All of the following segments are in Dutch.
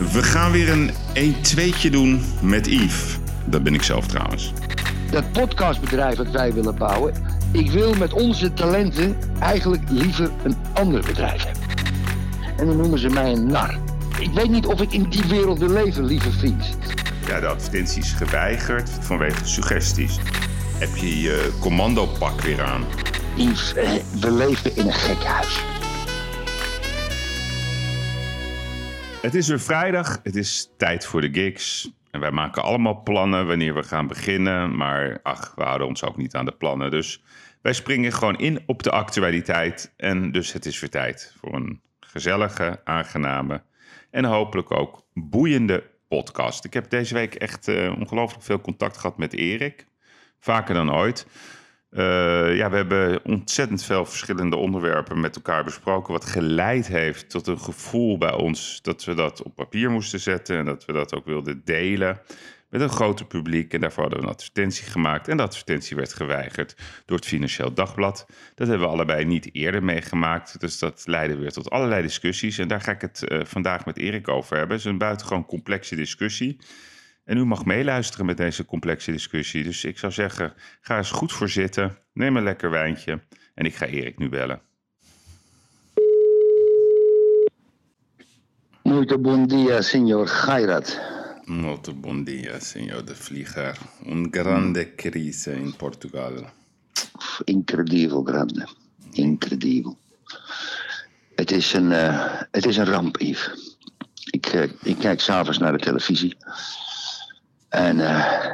We gaan weer een 1-2'tje doen met Yves. Dat ben ik zelf trouwens. Dat podcastbedrijf dat wij willen bouwen. Ik wil met onze talenten eigenlijk liever een ander bedrijf hebben. En dan noemen ze mij een nar. Ik weet niet of ik in die wereld wil leven, lieve vriend. Ja, de advertentie is geweigerd vanwege suggesties. Heb je je commandopak weer aan? Yves, eh, we leven in een gek huis. Het is weer vrijdag, het is tijd voor de gigs. En wij maken allemaal plannen wanneer we gaan beginnen. Maar ach, we houden ons ook niet aan de plannen. Dus wij springen gewoon in op de actualiteit. En dus het is weer tijd voor een gezellige, aangename en hopelijk ook boeiende podcast. Ik heb deze week echt uh, ongelooflijk veel contact gehad met Erik. Vaker dan ooit. Uh, ja, we hebben ontzettend veel verschillende onderwerpen met elkaar besproken. Wat geleid heeft tot een gevoel bij ons dat we dat op papier moesten zetten. En dat we dat ook wilden delen met een groter publiek. En daarvoor hadden we een advertentie gemaakt. En de advertentie werd geweigerd door het Financieel Dagblad. Dat hebben we allebei niet eerder meegemaakt. Dus dat leidde weer tot allerlei discussies. En daar ga ik het uh, vandaag met Erik over hebben. Het is een buitengewoon complexe discussie. En u mag meeluisteren met deze complexe discussie. Dus ik zou zeggen, ga eens goed voor zitten. Neem een lekker wijntje. En ik ga Erik nu bellen. Muito bom dia, senor Gairat. Muito bom dia, senor de Vlieger. Un grande crise in Portugal. Incredible, grande. Incredible. Het is een, uh, het is een ramp, Yves. Ik, uh, ik kijk s'avonds naar de televisie. En uh,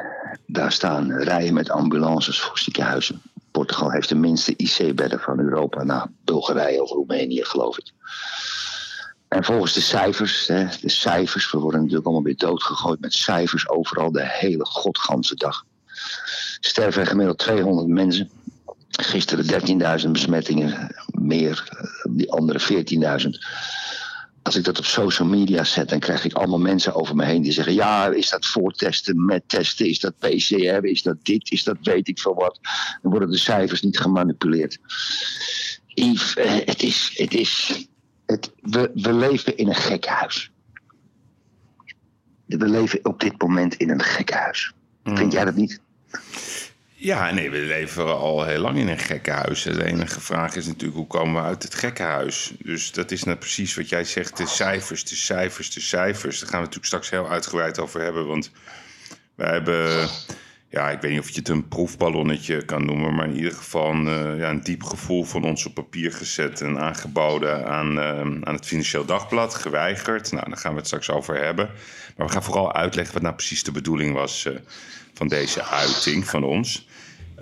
daar staan rijen met ambulances voor ziekenhuizen. Portugal heeft de minste IC-bedden van Europa na Bulgarije of Roemenië, geloof ik. En volgens de cijfers, hè, de cijfers, we worden natuurlijk allemaal weer doodgegooid met cijfers overal de hele godganse dag. Sterven gemiddeld 200 mensen. Gisteren 13.000 besmettingen, meer, die andere 14.000 als ik dat op social media zet, dan krijg ik allemaal mensen over me heen die zeggen: Ja, is dat voortesten, met testen, is dat PCR, is dat dit, is dat weet ik veel wat. Dan worden de cijfers niet gemanipuleerd. Yves, het is. Het is het, we, we leven in een gek huis. We leven op dit moment in een gek huis. Mm. Vind jij dat niet? Ja, nee, we leven al heel lang in een gekkenhuis. De enige vraag is natuurlijk hoe komen we uit het gekkenhuis. Dus dat is nou precies wat jij zegt, de cijfers, de cijfers, de cijfers. Daar gaan we natuurlijk straks heel uitgebreid over hebben. Want wij hebben, ja, ik weet niet of je het een proefballonnetje kan noemen... maar in ieder geval een, uh, ja, een diep gevoel van ons op papier gezet... en aangeboden aan, uh, aan het Financieel Dagblad, geweigerd. Nou, daar gaan we het straks over hebben. Maar we gaan vooral uitleggen wat nou precies de bedoeling was... Uh, van deze uiting van ons.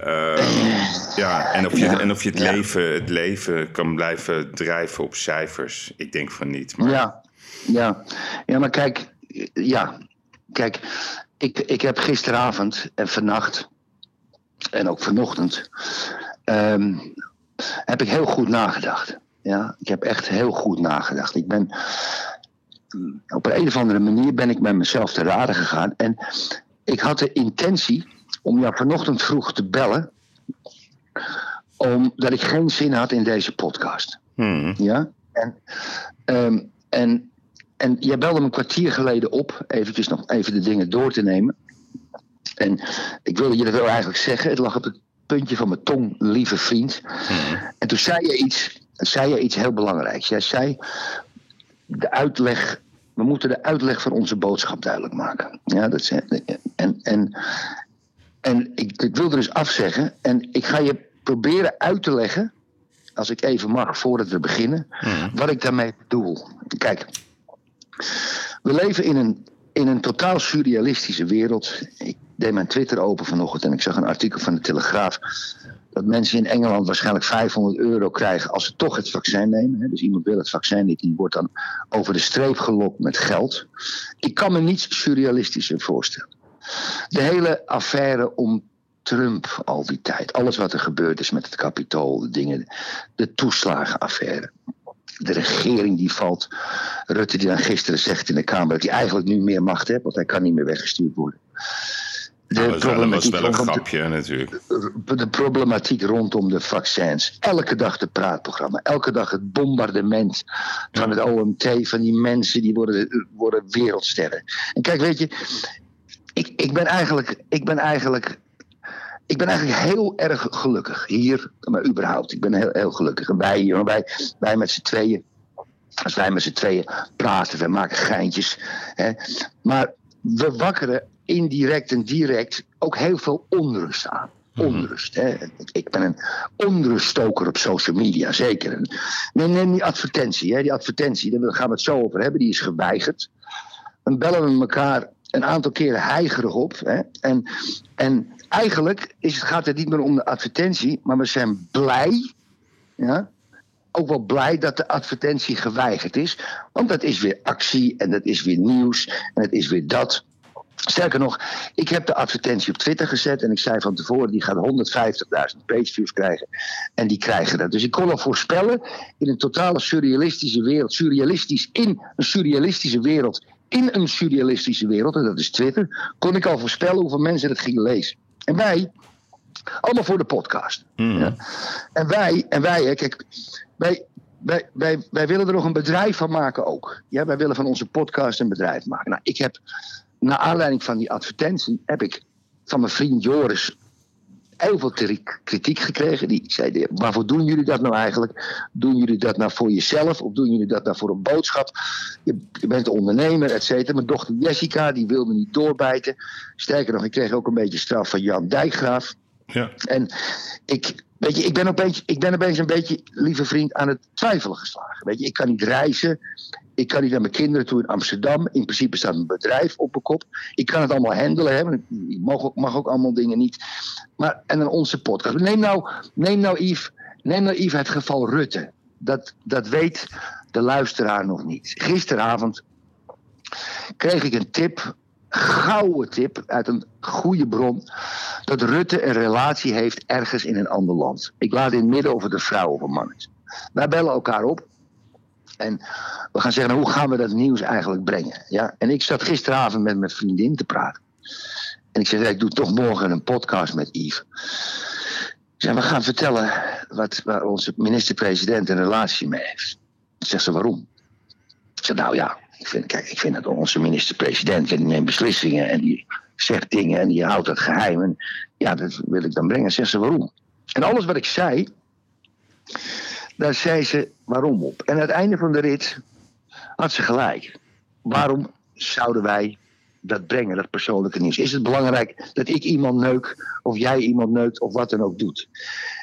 Uh, ja, en of je, ja. en of je het, ja. leven, het leven kan blijven drijven op cijfers. Ik denk van niet. Maar... Ja, ja. ja, maar kijk, ja, kijk, ik, ik heb gisteravond en vannacht en ook vanochtend um, heb ik heel goed nagedacht. Ja, ik heb echt heel goed nagedacht. Ik ben op een, een of andere manier ben ik met mezelf te raden gegaan. En ik had de intentie om jou vanochtend vroeg te bellen. Omdat ik geen zin had in deze podcast. Hmm. Ja? En, um, en, en jij belde me een kwartier geleden op. Eventjes nog even de dingen door te nemen. En ik wilde je dat wel eigenlijk zeggen. Het lag op het puntje van mijn tong, lieve vriend. Hmm. En toen zei je iets, zei je iets heel belangrijks. Jij zei de uitleg we moeten de uitleg van onze boodschap duidelijk maken. Ja, dat zijn, en en, en ik, ik wil er dus afzeggen. En ik ga je proberen uit te leggen, als ik even mag, voordat we beginnen, mm. wat ik daarmee bedoel. Kijk, we leven in een, in een totaal surrealistische wereld. Ik deed mijn Twitter open vanochtend en ik zag een artikel van de Telegraaf dat mensen in Engeland waarschijnlijk 500 euro krijgen als ze toch het vaccin nemen. Dus iemand wil het vaccin niet, die wordt dan over de streep gelokt met geld. Ik kan me niets surrealistischer voorstellen. De hele affaire om Trump al die tijd, alles wat er gebeurd is met het kapitool, de dingen, de toeslagenaffaire. De regering die valt. Rutte die dan gisteren zegt in de Kamer dat hij eigenlijk nu meer macht heeft, want hij kan niet meer weggestuurd worden de nou, problematiek dat was wel een grapje de, natuurlijk. De problematiek rondom de vaccins. Elke dag de praatprogramma. Elke dag het bombardement van het OMT. Van die mensen die worden, worden wereldsterren. En kijk, weet je. Ik, ik ben eigenlijk. Ik ben eigenlijk ik ben eigenlijk heel erg gelukkig hier, maar überhaupt. Ik ben heel, heel gelukkig. En wij, jongen, wij, wij met z'n tweeën, als wij met z'n tweeën praten, we maken geintjes. Hè. Maar we wakkeren indirect en direct ook heel veel onrust aan. Mhm. Onrust. Hè. Ik ben een onruststoker op social media, zeker. Neem, neem die advertentie. Hè. Die advertentie, daar gaan we het zo over hebben, die is geweigerd. Dan bellen we elkaar een aantal keren heigerig op. Hè. En, en eigenlijk is, gaat het niet meer om de advertentie, maar we zijn blij. Ja, ook wel blij dat de advertentie geweigerd is. Want dat is weer actie en dat is weer nieuws en het is weer dat. Sterker nog, ik heb de advertentie op Twitter gezet en ik zei van tevoren, die gaat 150.000 pageviews krijgen. En die krijgen dat. Dus ik kon al voorspellen, in een totale surrealistische wereld, surrealistisch in een surrealistische wereld, in een surrealistische wereld, en dat is Twitter, kon ik al voorspellen hoeveel mensen het gingen lezen. En wij, allemaal voor de podcast. Hmm. Ja. En wij, en wij, kijk, wij, wij, wij, wij willen er nog een bedrijf van maken ook. Ja, wij willen van onze podcast een bedrijf maken. Nou, ik heb, naar aanleiding van die advertentie, heb ik van mijn vriend Joris heel veel kritiek gekregen. Die zei, waarvoor doen jullie dat nou eigenlijk? Doen jullie dat nou voor jezelf? Of doen jullie dat nou voor een boodschap? Je, je bent ondernemer, et cetera. Mijn dochter Jessica, die wilde niet doorbijten. Sterker nog, ik kreeg ook een beetje straf van Jan Dijkgraaf. Ja. En ik, weet je, ik ben, opeens, ik ben opeens een beetje, lieve vriend, aan het twijfelen geslagen. Weet je, ik kan niet reizen. Ik kan niet naar mijn kinderen toe in Amsterdam. In principe staat mijn bedrijf op mijn kop. Ik kan het allemaal handelen. Hè. Ik mag ook, mag ook allemaal dingen niet. Maar, en dan onze podcast. Neem nou, neem nou, Yves, neem nou Yves het geval Rutte. Dat, dat weet de luisteraar nog niet. Gisteravond kreeg ik een tip gouden tip uit een goede bron. Dat Rutte een relatie heeft ergens in een ander land. Ik laat in het midden of het een vrouw of een man is. Wij bellen elkaar op. En we gaan zeggen, hoe gaan we dat nieuws eigenlijk brengen? Ja? En ik zat gisteravond met mijn vriendin te praten. En ik zei, ik doe toch morgen een podcast met Yves. Ik zei, we gaan vertellen wat, waar onze minister-president een relatie mee heeft. Zegt ze, waarom? Ik zei, nou ja, ik vind, kijk, ik vind dat onze minister-president, die neemt beslissingen en die zegt dingen en die houdt het geheim. En ja, dat wil ik dan brengen. Zegt ze waarom? En alles wat ik zei, daar zei ze waarom op. En aan het einde van de rit had ze gelijk. Waarom zouden wij dat brengen, dat persoonlijke nieuws? Is het belangrijk dat ik iemand neuk, of jij iemand neukt, of wat dan ook doet?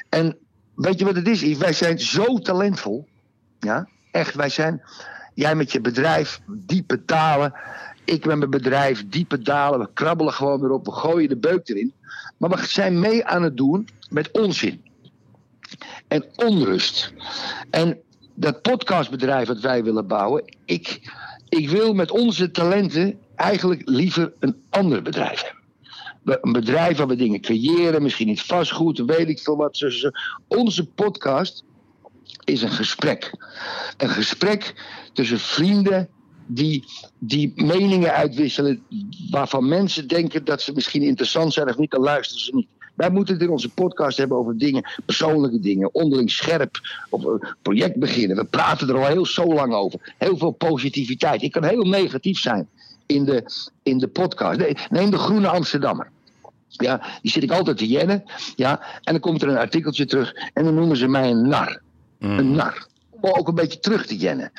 En weet je wat het is? Wij zijn zo talentvol. Ja, echt. Wij zijn Jij met je bedrijf diepe dalen. Ik met mijn bedrijf diepe dalen. We krabbelen gewoon weer op. We gooien de beuk erin. Maar we zijn mee aan het doen met onzin. En onrust. En dat podcastbedrijf dat wij willen bouwen. Ik, ik wil met onze talenten eigenlijk liever een ander bedrijf hebben. Een bedrijf waar we dingen creëren, misschien iets vastgoed, weet ik veel wat. Onze podcast is een gesprek. Een gesprek tussen vrienden die, die meningen uitwisselen waarvan mensen denken dat ze misschien interessant zijn of niet, dan luisteren ze niet. Wij moeten het in onze podcast hebben over dingen, persoonlijke dingen, onderling scherp, of een project beginnen. We praten er al heel zo lang over. Heel veel positiviteit. Ik kan heel negatief zijn in de, in de podcast. Neem de Groene Amsterdammer. Ja, die zit ik altijd te jennen. Ja, en dan komt er een artikeltje terug en dan noemen ze mij een nar. Mm. Een nar. Om ook een beetje terug te jennen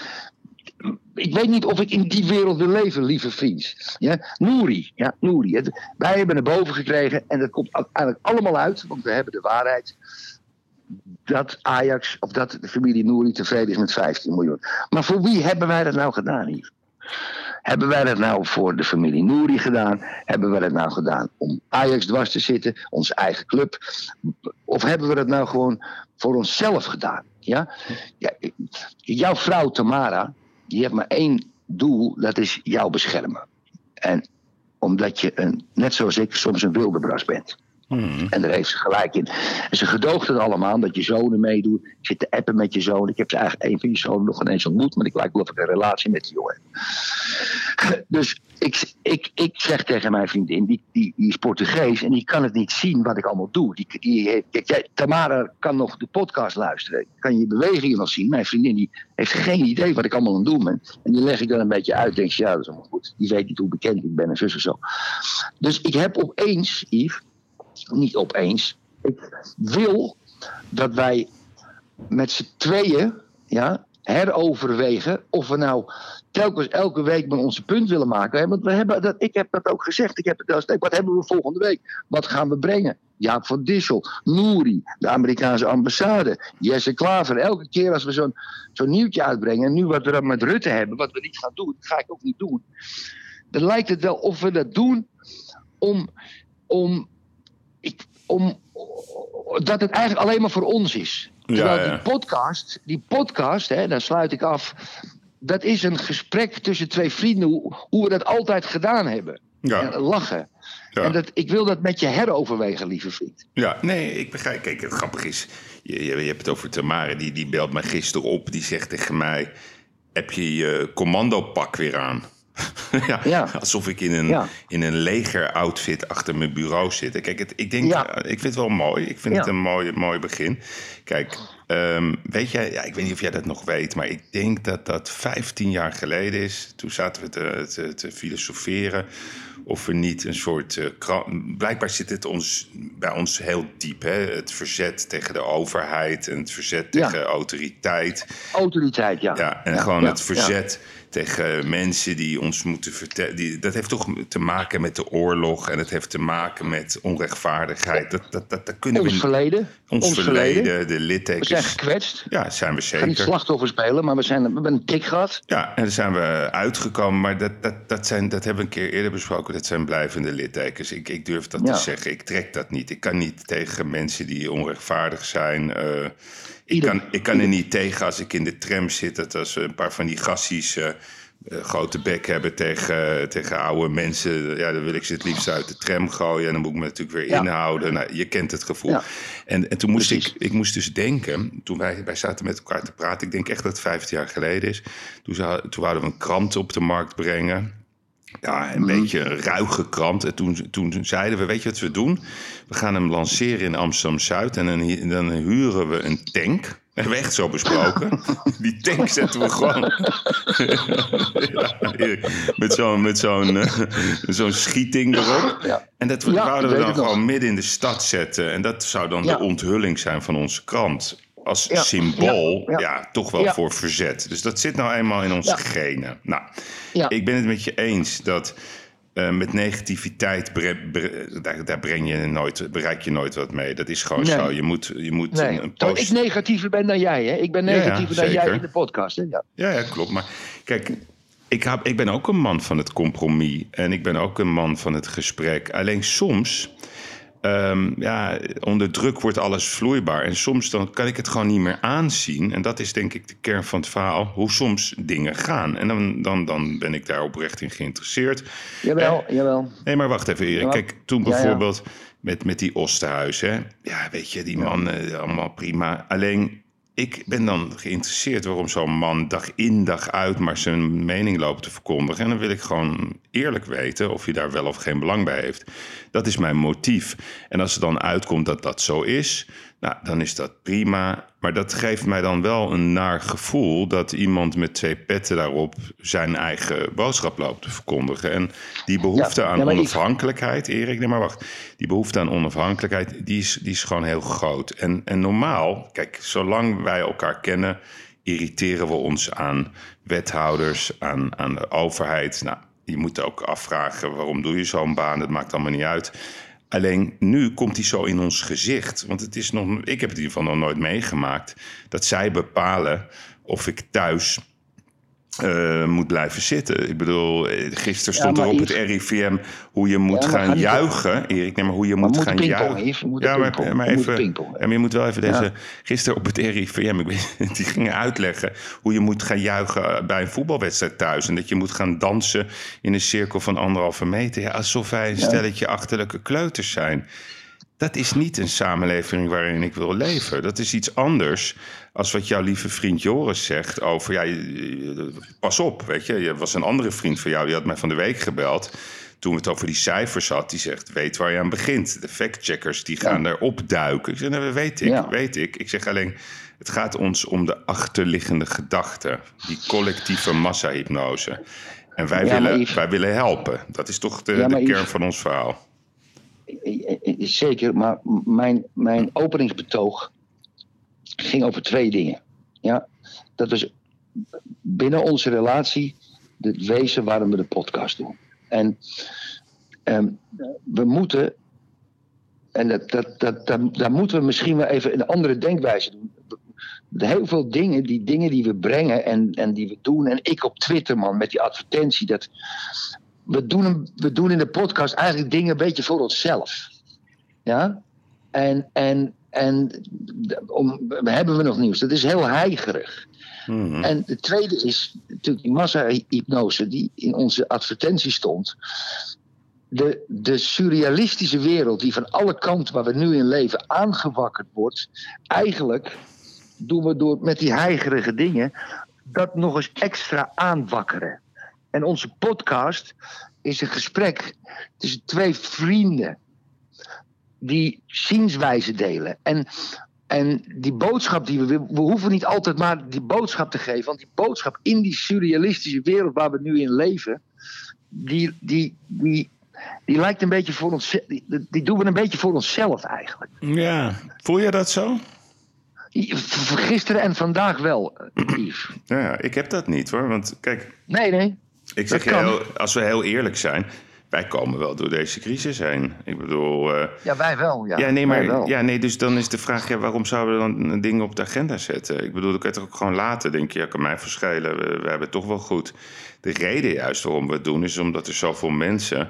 ik weet niet of ik in die wereld wil leven, lieve vriend. Ja? Nouri, ja, Nouri. wij hebben naar boven gekregen en dat komt eigenlijk allemaal uit, want we hebben de waarheid. Dat Ajax, of dat de familie Nouri tevreden is met 15 miljoen. Maar voor wie hebben wij dat nou gedaan hier? Hebben wij dat nou voor de familie Nouri gedaan? Hebben we dat nou gedaan om Ajax dwars te zitten, onze eigen club? Of hebben we dat nou gewoon voor onszelf gedaan? Ja? ja jouw vrouw Tamara, die heeft maar één doel, dat is jou beschermen. En omdat je, een, net zoals ik, soms een wildebras bent. Hmm. En daar heeft ze gelijk in. En ze gedoogt het allemaal dat je zonen meedoet. Ik zit te appen met je zoon. Ik heb ze eigenlijk een van je zonen nog ineens ontmoet. Maar ik lijkt wel of ik een relatie met die jongen Dus ik, ik, ik zeg tegen mijn vriendin, die, die, is Portugees en die kan het niet zien wat ik allemaal doe. Die, die heeft, Tamara kan nog de podcast luisteren, kan je bewegingen wel zien. Mijn vriendin die heeft geen idee wat ik allemaal aan het doen ben. En die leg ik dan een beetje uit, denk je, ja, dat is allemaal goed. Die weet niet hoe bekend ik ben en zus en zo. Dus ik heb opeens, Yves, niet opeens, ik wil dat wij met z'n tweeën ja, heroverwegen of we nou telkens elke week met onze punt willen maken. Want we hebben dat, ik heb dat ook gezegd. Ik heb het al Wat hebben we volgende week? Wat gaan we brengen? Jaap van Dissel, Nouri, de Amerikaanse ambassade, Jesse Klaver. Elke keer als we zo'n zo'n nieuwtje uitbrengen, en nu wat we dan met Rutte hebben, wat we niet gaan doen, ga ik ook niet doen. Dan lijkt het wel of we dat doen om, om, ik, om dat het eigenlijk alleen maar voor ons is. Terwijl Ja, ja. die podcast, die podcast, hè, daar sluit ik af. Dat is een gesprek tussen twee vrienden, hoe, hoe we dat altijd gedaan hebben. Ja. En lachen. Ja. En dat, ik wil dat met je heroverwegen, lieve vriend. Ja, nee, ik begrijp. Kijk, het grappige is, je, je, je hebt het over Tamara, die, die belt mij gisteren op. Die zegt tegen mij, heb je je commandopak weer aan? ja, Ja. Alsof ik in een, Ja. in een leger-outfit achter mijn bureau zit. Kijk, het, ik denk, Ja. eh, ik vind het wel mooi. Ik vind het een mooi, mooi begin. Kijk, ehm, weet jij, ja, ik weet niet of jij dat nog weet, maar ik denk dat dat 15 jaar geleden is. Toen zaten we te, te, te filosoferen of we niet een soort. kra- blijkbaar zit het ons, bij ons heel diep. Hè? Het verzet tegen de overheid en het verzet tegen autoriteit. Autoriteit, ja. Ja, en gewoon het verzet tegen mensen die ons moeten vertellen. Die, dat heeft toch te maken met de oorlog en het heeft te maken met onrechtvaardigheid. Dat, dat, dat, dat kunnen we Ons niet. verleden. Ons, verleden, de We zijn littekens. gekwetst. Ja, zijn we We gaan niet zeker. slachtoffer spelen, maar we, zijn, we hebben een tik gehad. Ja, en daar zijn we uitgekomen. Maar dat, dat, dat, zijn, dat hebben we een keer eerder besproken. Dat zijn blijvende littekens. Ik, ik durf dat Ja. te zeggen. Ik trek dat niet. Ik kan niet tegen mensen die onrechtvaardig zijn. eh, ik, kan, ik kan er niet tegen als ik in de tram zit. Dat als een paar van die gassies eh, eh, grote bek hebben tegen, tegen oude mensen. Ja, dan wil ik ze het liefst uit de tram gooien. En dan moet ik me natuurlijk weer Ja. inhouden. Nou, je kent het gevoel. Ja. En, en toen moest Precies. ik, ik moest dus denken, toen wij, wij zaten met elkaar te praten, ik denk echt dat het 15 jaar geleden is. Toen, zou, toen wouden we een krant op de markt brengen. Ja, een Mhm. beetje ruige krant. En toen, toen zeiden we, weet je wat we doen? We gaan hem lanceren in Amsterdam-Zuid en dan, hu- dan huren we een tank. Hebben we echt zo besproken. Die tank zetten we gewoon... Ja, met zo'n met zo'n eh, zo'n schieting erop. Ja. En dat Ja, ik we dan nog. gewoon midden in de stad zetten. En dat zou dan de onthulling zijn van onze krant. Als Ja. symbool, ja, toch wel voor verzet. Dus dat zit nou eenmaal in onze genen. Nou, Ja. ik ben het met je eens dat eh, met negativiteit bre- bre- daar, daar breng je nooit, bereik je nooit wat mee. Dat is gewoon Nee. zo. Je moet, je moet Nee, een, een post... ik negatiever ben dan jij, hè? Ik ben negatiever dan jij in de podcast, hè? Ja. Ja, ja, klopt. Maar kijk, ik, heb, ik ben ook een man van het compromis. En ik ben ook een man van het gesprek. Alleen soms, ehm, ja, onder druk wordt alles vloeibaar. En soms dan kan ik het gewoon niet meer aanzien. En dat is denk ik de kern van het verhaal. Hoe soms dingen gaan. En dan, dan, dan ben ik daar oprecht in geïnteresseerd. Jawel, jawel. Nee, maar wacht even, Erik. Kijk, toen Ja, ja. bijvoorbeeld met, met die Osterhuis, hè. Ja, weet je, die man, eh, allemaal prima. Alleen, ik ben dan geïnteresseerd waarom zo'n man dag in, dag uit... maar zijn mening loopt te verkondigen. En dan wil ik gewoon eerlijk weten of hij daar wel of geen belang bij heeft. Dat is mijn motief. En als er dan uitkomt dat dat zo is... Nou, dan is dat prima. Maar dat geeft mij dan wel een naar gevoel dat iemand met twee petten daarop zijn eigen boodschap loopt te verkondigen. En die behoefte Ja, aan ja, maar ik- onafhankelijkheid, Erik, nee maar wacht. Die behoefte aan onafhankelijkheid, die is, die is gewoon heel groot. En, en normaal, kijk, zolang wij elkaar kennen, irriteren we ons aan wethouders, aan, aan de overheid. Nou, je moet ook afvragen, waarom doe je zo'n baan? Dat maakt allemaal niet uit. Alleen nu komt hij zo in ons gezicht. Want het is nog, ik heb het in ieder geval nog nooit meegemaakt. Dat zij bepalen of ik thuis eh, moet blijven zitten. Ik bedoel, eh, gisteren Ja, stond er op het RIVM hoe je moet Ja, gaan juichen. Erik, nee, maar hoe je moet gaan juichen. Ja, maar, even, ja, maar je moet wel even deze... Gisteren op het RIVM, ik weet, die gingen uitleggen hoe je moet gaan juichen bij een voetbalwedstrijd thuis. En dat je moet gaan dansen in een cirkel van anderhalve meter. Ja, alsof wij een stelletje achterlijke kleuters zijn. Dat is niet een samenleving waarin ik wil leven. Dat is iets anders als wat jouw lieve vriend Joris zegt over... Ja, je- je- pas op, weet je. Er was een andere vriend van jou, die had mij van de week gebeld... toen het over die cijfers had, die zegt... weet waar je aan begint. De factcheckers die gaan erop duiken. Ik zeg, nou, weet ik, Ja. weet ik. Ik zeg alleen, het gaat ons om de achterliggende gedachte. Die collectieve massahypnose. En wij, Ja, willen, wij willen helpen. Dat is toch de, Yves- kern van ons verhaal. Zeker, maar mijn, mijn openingsbetoog ging over twee dingen. Ja, dat was binnen onze relatie het wezen waarom we de podcast doen. En ehm, we moeten, en dat, dat, dat, dat, daar moeten we misschien wel even een andere denkwijze doen. Heel veel dingen, die dingen die we brengen en, en die we doen. En ik op Twitter, man, met die advertentie. Dat, we, doen, we doen in de podcast eigenlijk dingen een beetje voor onszelf. Ja? En, en, en om, hebben we nog nieuws? Dat is heel heigerig. Mhm. En de tweede is natuurlijk die massa-hypnose die in onze advertentie stond. De, de surrealistische wereld die van alle kanten waar we nu in leven aangewakkerd wordt. Eigenlijk doen we door met die heigerige dingen dat nog eens extra aanwakkeren. En onze podcast is een gesprek tussen twee vrienden die zienswijze delen. En, en die boodschap die we we hoeven niet altijd maar die boodschap te geven, want die boodschap in die surrealistische wereld waar we nu in leven, die, die, die, die lijkt een beetje voor ons, die, die doen we een beetje voor onszelf eigenlijk. Ja, voel je dat zo? Gisteren en vandaag wel, Yves. Ja, ik heb dat niet hoor. Want kijk, Nee, nee. Ik zeg je heel, als we heel eerlijk zijn, wij komen wel door deze crisis heen. Ik bedoel, eh, Ja, wij wel. Ja, ja, nee, maar wel. ja, nee, dus dan is de vraag, ja, waarom zouden we dan dingen op de agenda zetten? Ik bedoel, dan kan je het ook gewoon laten. Denk je, ja, kan mij verschillen. We, we hebben het toch wel goed. De reden juist waarom we het doen, is omdat er zoveel mensen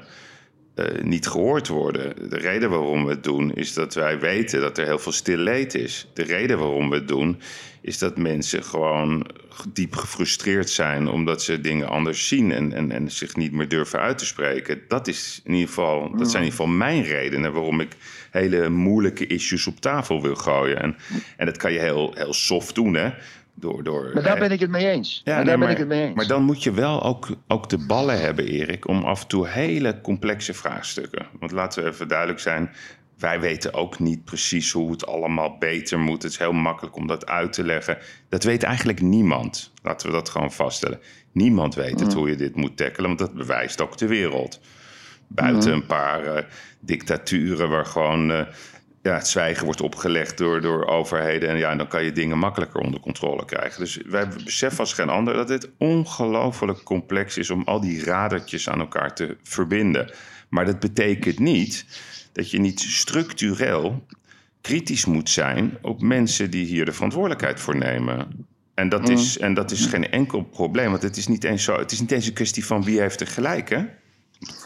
eh, niet gehoord worden. De reden waarom we het doen, is dat wij weten dat er heel veel stil leed is. De reden waarom we het doen, is dat mensen gewoon diep gefrustreerd zijn omdat ze dingen anders zien en, en, en zich niet meer durven uit te spreken. Dat, is in ieder geval, dat zijn in ieder geval mijn redenen waarom ik hele moeilijke issues op tafel wil gooien. En, en dat kan je heel, heel soft doen, hè? Door, door, Maar daar ben ik het mee eens. ja, maar nee, daar ben maar, ik het mee eens. maar dan moet je wel ook, ook de ballen hebben, Erik, om af en toe hele complexe vraagstukken. Want laten we even duidelijk zijn, wij weten ook niet precies hoe het allemaal beter moet. Het is heel makkelijk om dat uit te leggen. Dat weet eigenlijk niemand. Laten we dat gewoon vaststellen. Niemand weet het hoe je dit moet tackelen, want dat bewijst ook de wereld. Buiten een paar eh, dictaturen waar gewoon eh, ja, het zwijgen wordt opgelegd door, door overheden. En ja, dan kan je dingen makkelijker onder controle krijgen. Dus wij beseffen als geen ander dat dit ongelooflijk complex is om al die radertjes aan elkaar te verbinden. Maar dat betekent niet dat je niet structureel kritisch moet zijn op mensen die hier de verantwoordelijkheid voor nemen. En dat, is, en dat is geen enkel probleem, want het is niet eens zo. Het is niet eens een kwestie van wie heeft er gelijk, hè?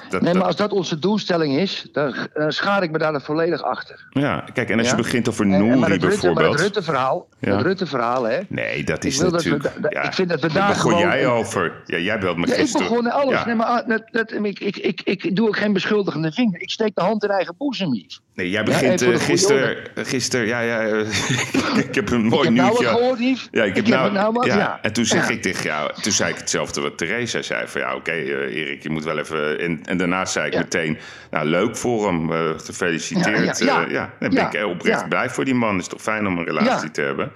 Dat, Nee, maar als dat onze doelstelling is, dan, schaar ik me daar volledig achter. Ja, kijk, en als Ja? je begint over Nouri bijvoorbeeld. het Rutte-verhaal, Ja. het Rutte-verhaal, hè? Nee, dat is Ik wil dat we natuurlijk... da- ik vind dat we daar daar begon gewoon- jij over. Ja, jij belt me Ja, ik gisteren. begon alles. Ja. Nee, maar ah, dat, dat, ik, ik, ik, ik doe ook geen beschuldigende vinger. Ik steek de hand in eigen boezem, Yves. Nee, jij Ja, begint eh, gisteren... Gisteren, ja, ja... eh, ik heb een Ik mooi heb nou nieuwtje. wat gehoord, Yves. Ja, ik heb, nou, nou wat, ja. ja. En toen zeg Ja. ik tegen jou, toen zei ik hetzelfde wat Theresa zei. Van ja, oké, eh, Erik, je moet wel even. En, en daarna zei ik Ja. meteen, nou leuk voor hem, eh, gefeliciteerd. Ja, ja, ja. Eh, ben ik oprecht blij voor die man. is toch fijn om een relatie te hebben.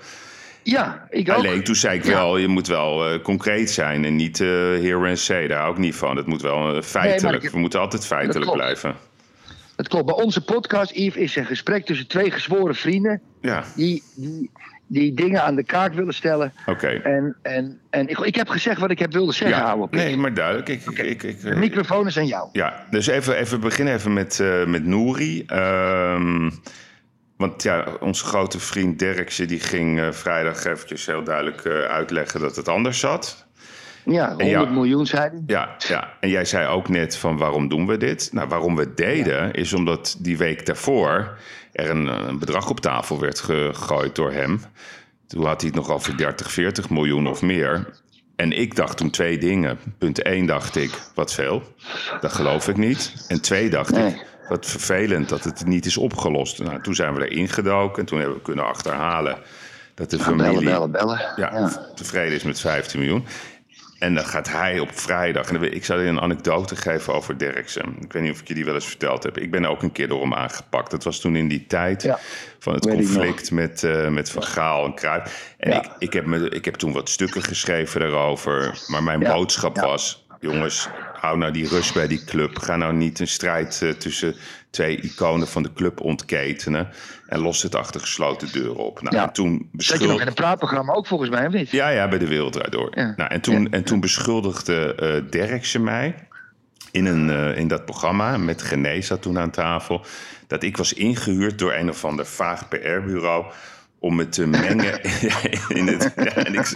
Ja, ik ook. Alleen toen zei ik wel, je moet wel eh, concreet zijn en niet here and say. Daar hou ik niet van. Het moet wel feitelijk. We moeten altijd feitelijk blijven. Dat klopt. Bij onze podcast, Yves, is een gesprek tussen twee gezworen vrienden... Ja, die, die, die dingen aan de kaak willen stellen. oké. En, en, en ik, ik heb gezegd wat ik heb wilde zeggen, Ja, nee, maar duidelijk. Ik, ik, ik, ik, De microfoon is aan jou. Ja, dus even, even beginnen even met, eh met Nouri. Ehm, want ja, onze grote vriend Derksen die ging eh, vrijdag eventjes heel duidelijk eh, uitleggen dat het anders zat. Ja, 100 ja. miljoen, zei hij. Ja, ja, en jij zei ook net van waarom doen we dit? Nou, waarom we deden is omdat die week daarvoor er een, een bedrag op tafel werd gegooid door hem. Toen had hij het nog over 30, 40 miljoen of meer. En ik dacht toen twee dingen. Punt 1 dacht ik, wat veel. Dat geloof ik niet. En twee dacht Nee. ik, wat vervelend dat het niet is opgelost. Nou, toen zijn we erin gedoken en toen hebben we kunnen achterhalen dat de familie Bellen, bellen, bellen. ja, Ja. tevreden is met 15 miljoen. En dan gaat hij op vrijdag. En dan ik zal je een anekdote geven over Derksen. Ik weet niet of ik je die wel eens verteld heb. Ik ben ook een keer door hem aangepakt. Dat was toen in die tijd Ja, van het conflict met, eh, met Van Gaal en Cruijff. En Ja. ik, ik, heb me, ik heb toen wat stukken geschreven daarover. Maar mijn Ja, boodschap was... Jongens, hou nou die rust bij die club. Ga nou niet een strijd eh, tussen twee iconen van de club ontketenen. En los het achter gesloten deuren op. Nou, Ja. en toen Zat je nog beschuldigde... in een praatprogramma ook volgens mij, of niet? Ja, ja, bij de Wereld Draait Door. Ja. Nou, en, toen, Ja. en toen beschuldigde eh Derksen mij in, een, eh, in dat programma, met Gené zat toen aan tafel, dat ik was ingehuurd door een of ander vaag PR-bureau om me te mengen in het... Ja, en, ik,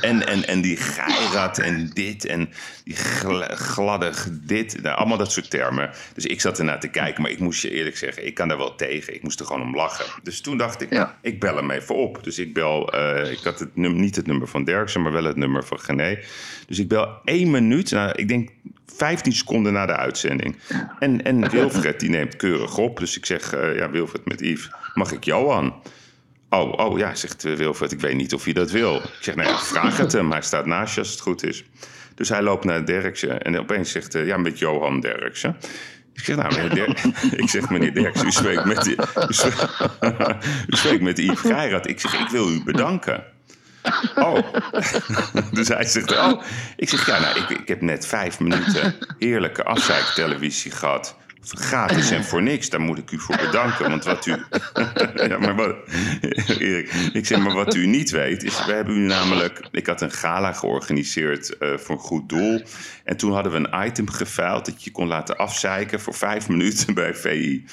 en, en, en die geirat en dit en die gl- gladdig dit. Nou, allemaal dat soort termen. Dus ik zat ernaar te kijken, maar ik moest je eerlijk zeggen, ik kan daar wel tegen. Ik moest er gewoon om lachen. Dus toen dacht ik, Ja. ik bel hem even op. Dus ik bel, eh, ik had het num- niet het nummer van Derksen, maar wel het nummer van Gené. Dus ik bel één minuut, nou, ik denk 15 seconden na de uitzending. En, en Wilfred die neemt keurig op. Dus ik zeg, eh, ja Wilfred met Yves, mag ik Johan? Oh, oh ja, zegt eh, Wilfred, ik weet niet of hij dat wil. Ik zeg, nou ja, vraag het hem. Hij staat naast je als het goed is. Dus hij loopt naar Derksen en opeens zegt hij, ja, met Johan Derksen. Ik zeg, nou, meneer, Derk, ik zeg, meneer Derksen, u spreekt met, u spreekt, u spreekt met Yves Geirat. Ik zeg, ik wil u bedanken. Oh. dus hij zegt, oh. Ik zeg, ja, nou, ik, ik heb net vijf minuten heerlijke afzeiktelevisie gehad. Gratis en voor niks, daar moet ik u voor bedanken. Want wat u. ja, maar wat. Erik, ik zeg, maar wat u niet weet, is. We hebben u namelijk. Ik had een gala georganiseerd eh, voor een goed doel. En toen hadden we een item geveild dat je kon laten afzeiken voor vijf minuten bij VI.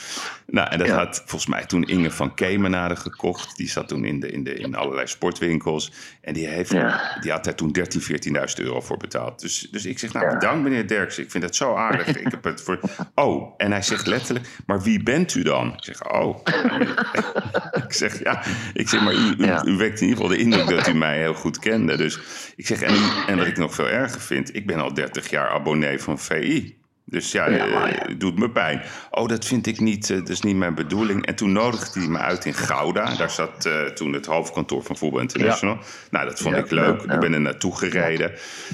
Nou, en dat Ja. had volgens mij toen Inge van Kemenade gekocht. Die zat toen in, de, in, de, in allerlei sportwinkels. En die, heeft, Ja. die had daar toen 13.000, 14.000 euro voor betaald. Dus, dus ik zeg, nou bedankt meneer Derksen. Ik vind het zo aardig. ik heb het voor... Oh, en hij zegt letterlijk, maar wie bent u dan? Ik zeg, oh. ik zeg, ja. Ik zeg, maar u, u, Ja. u wekt in ieder geval de indruk dat u mij heel goed kende. Dus ik zeg, en, en wat ik nog veel erger vind, ik ben al 30 jaar abonnee van VI. Dus ja, Ja, eh, ja. het doet me pijn. Oh, dat vind ik niet, eh, dat is niet mijn bedoeling. En toen nodigde hij me uit in Gouda. Daar zat eh, toen het hoofdkantoor van Voetbal International. Nou, dat vond ik leuk. Ik ben er naartoe gereden.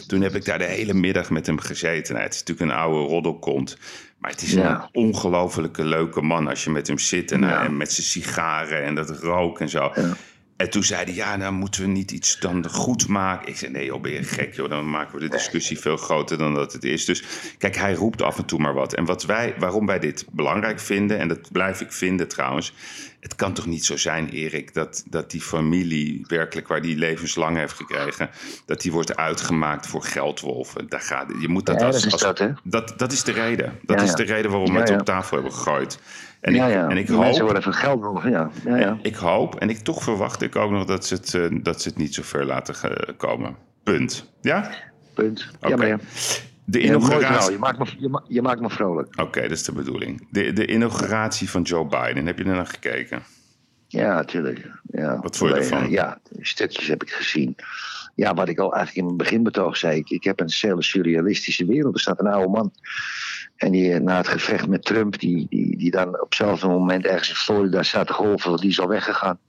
Toen heb ik daar de hele middag met hem gezeten. Nou, het is natuurlijk een oude roddelkont. Maar het is Ja. een ongelofelijke leuke man als je met hem zit. En, Ja. en met zijn sigaren en dat rook en zo. Ja. En toen zei hij, ja, nou moeten we niet iets dan goed maken. Ik zei, nee joh, ben je gek joh. Dan maken we de discussie veel groter dan dat het is. Dus kijk, hij roept af en toe maar wat. En wat wij, waarom wij dit belangrijk vinden, en dat blijf ik vinden trouwens. Het kan toch niet zo zijn, Erik, dat, dat die familie werkelijk waar die levenslang heeft gekregen, dat die wordt uitgemaakt voor geldwolven. Daar gaat, je moet dat Ja, als, dat is als- dat, dat, dat is de reden. Dat Ja, is ja. de reden waarom we het op tafel hebben gegooid. En ja, ik, ja. en ik Die Mensen hoop worden van geld wolven, ja. ja, ja. ik hoop, en ik toch verwacht ik ook nog dat ze het, eh, dat ze het niet zo ver laten komen. Punt. Ja? Punt. Oké. Ja, maar ja. De inauguratie. Je maakt me, je, ma- je maakt me vrolijk. Oké, dat is de bedoeling. De, de inauguratie van Joe Biden, heb je er naar gekeken? Ja, natuurlijk. Ja. Wat vond je ervan? Ja, stukjes heb ik gezien. Ja, wat ik al eigenlijk in mijn beginbetoog zei. Ik, ik heb een hele surrealistische wereld. Er staat een oude man. En die na het gevecht met Trump, die, die, die dan op hetzelfde moment ergens in Florida staat te golven, die is al weggegaan.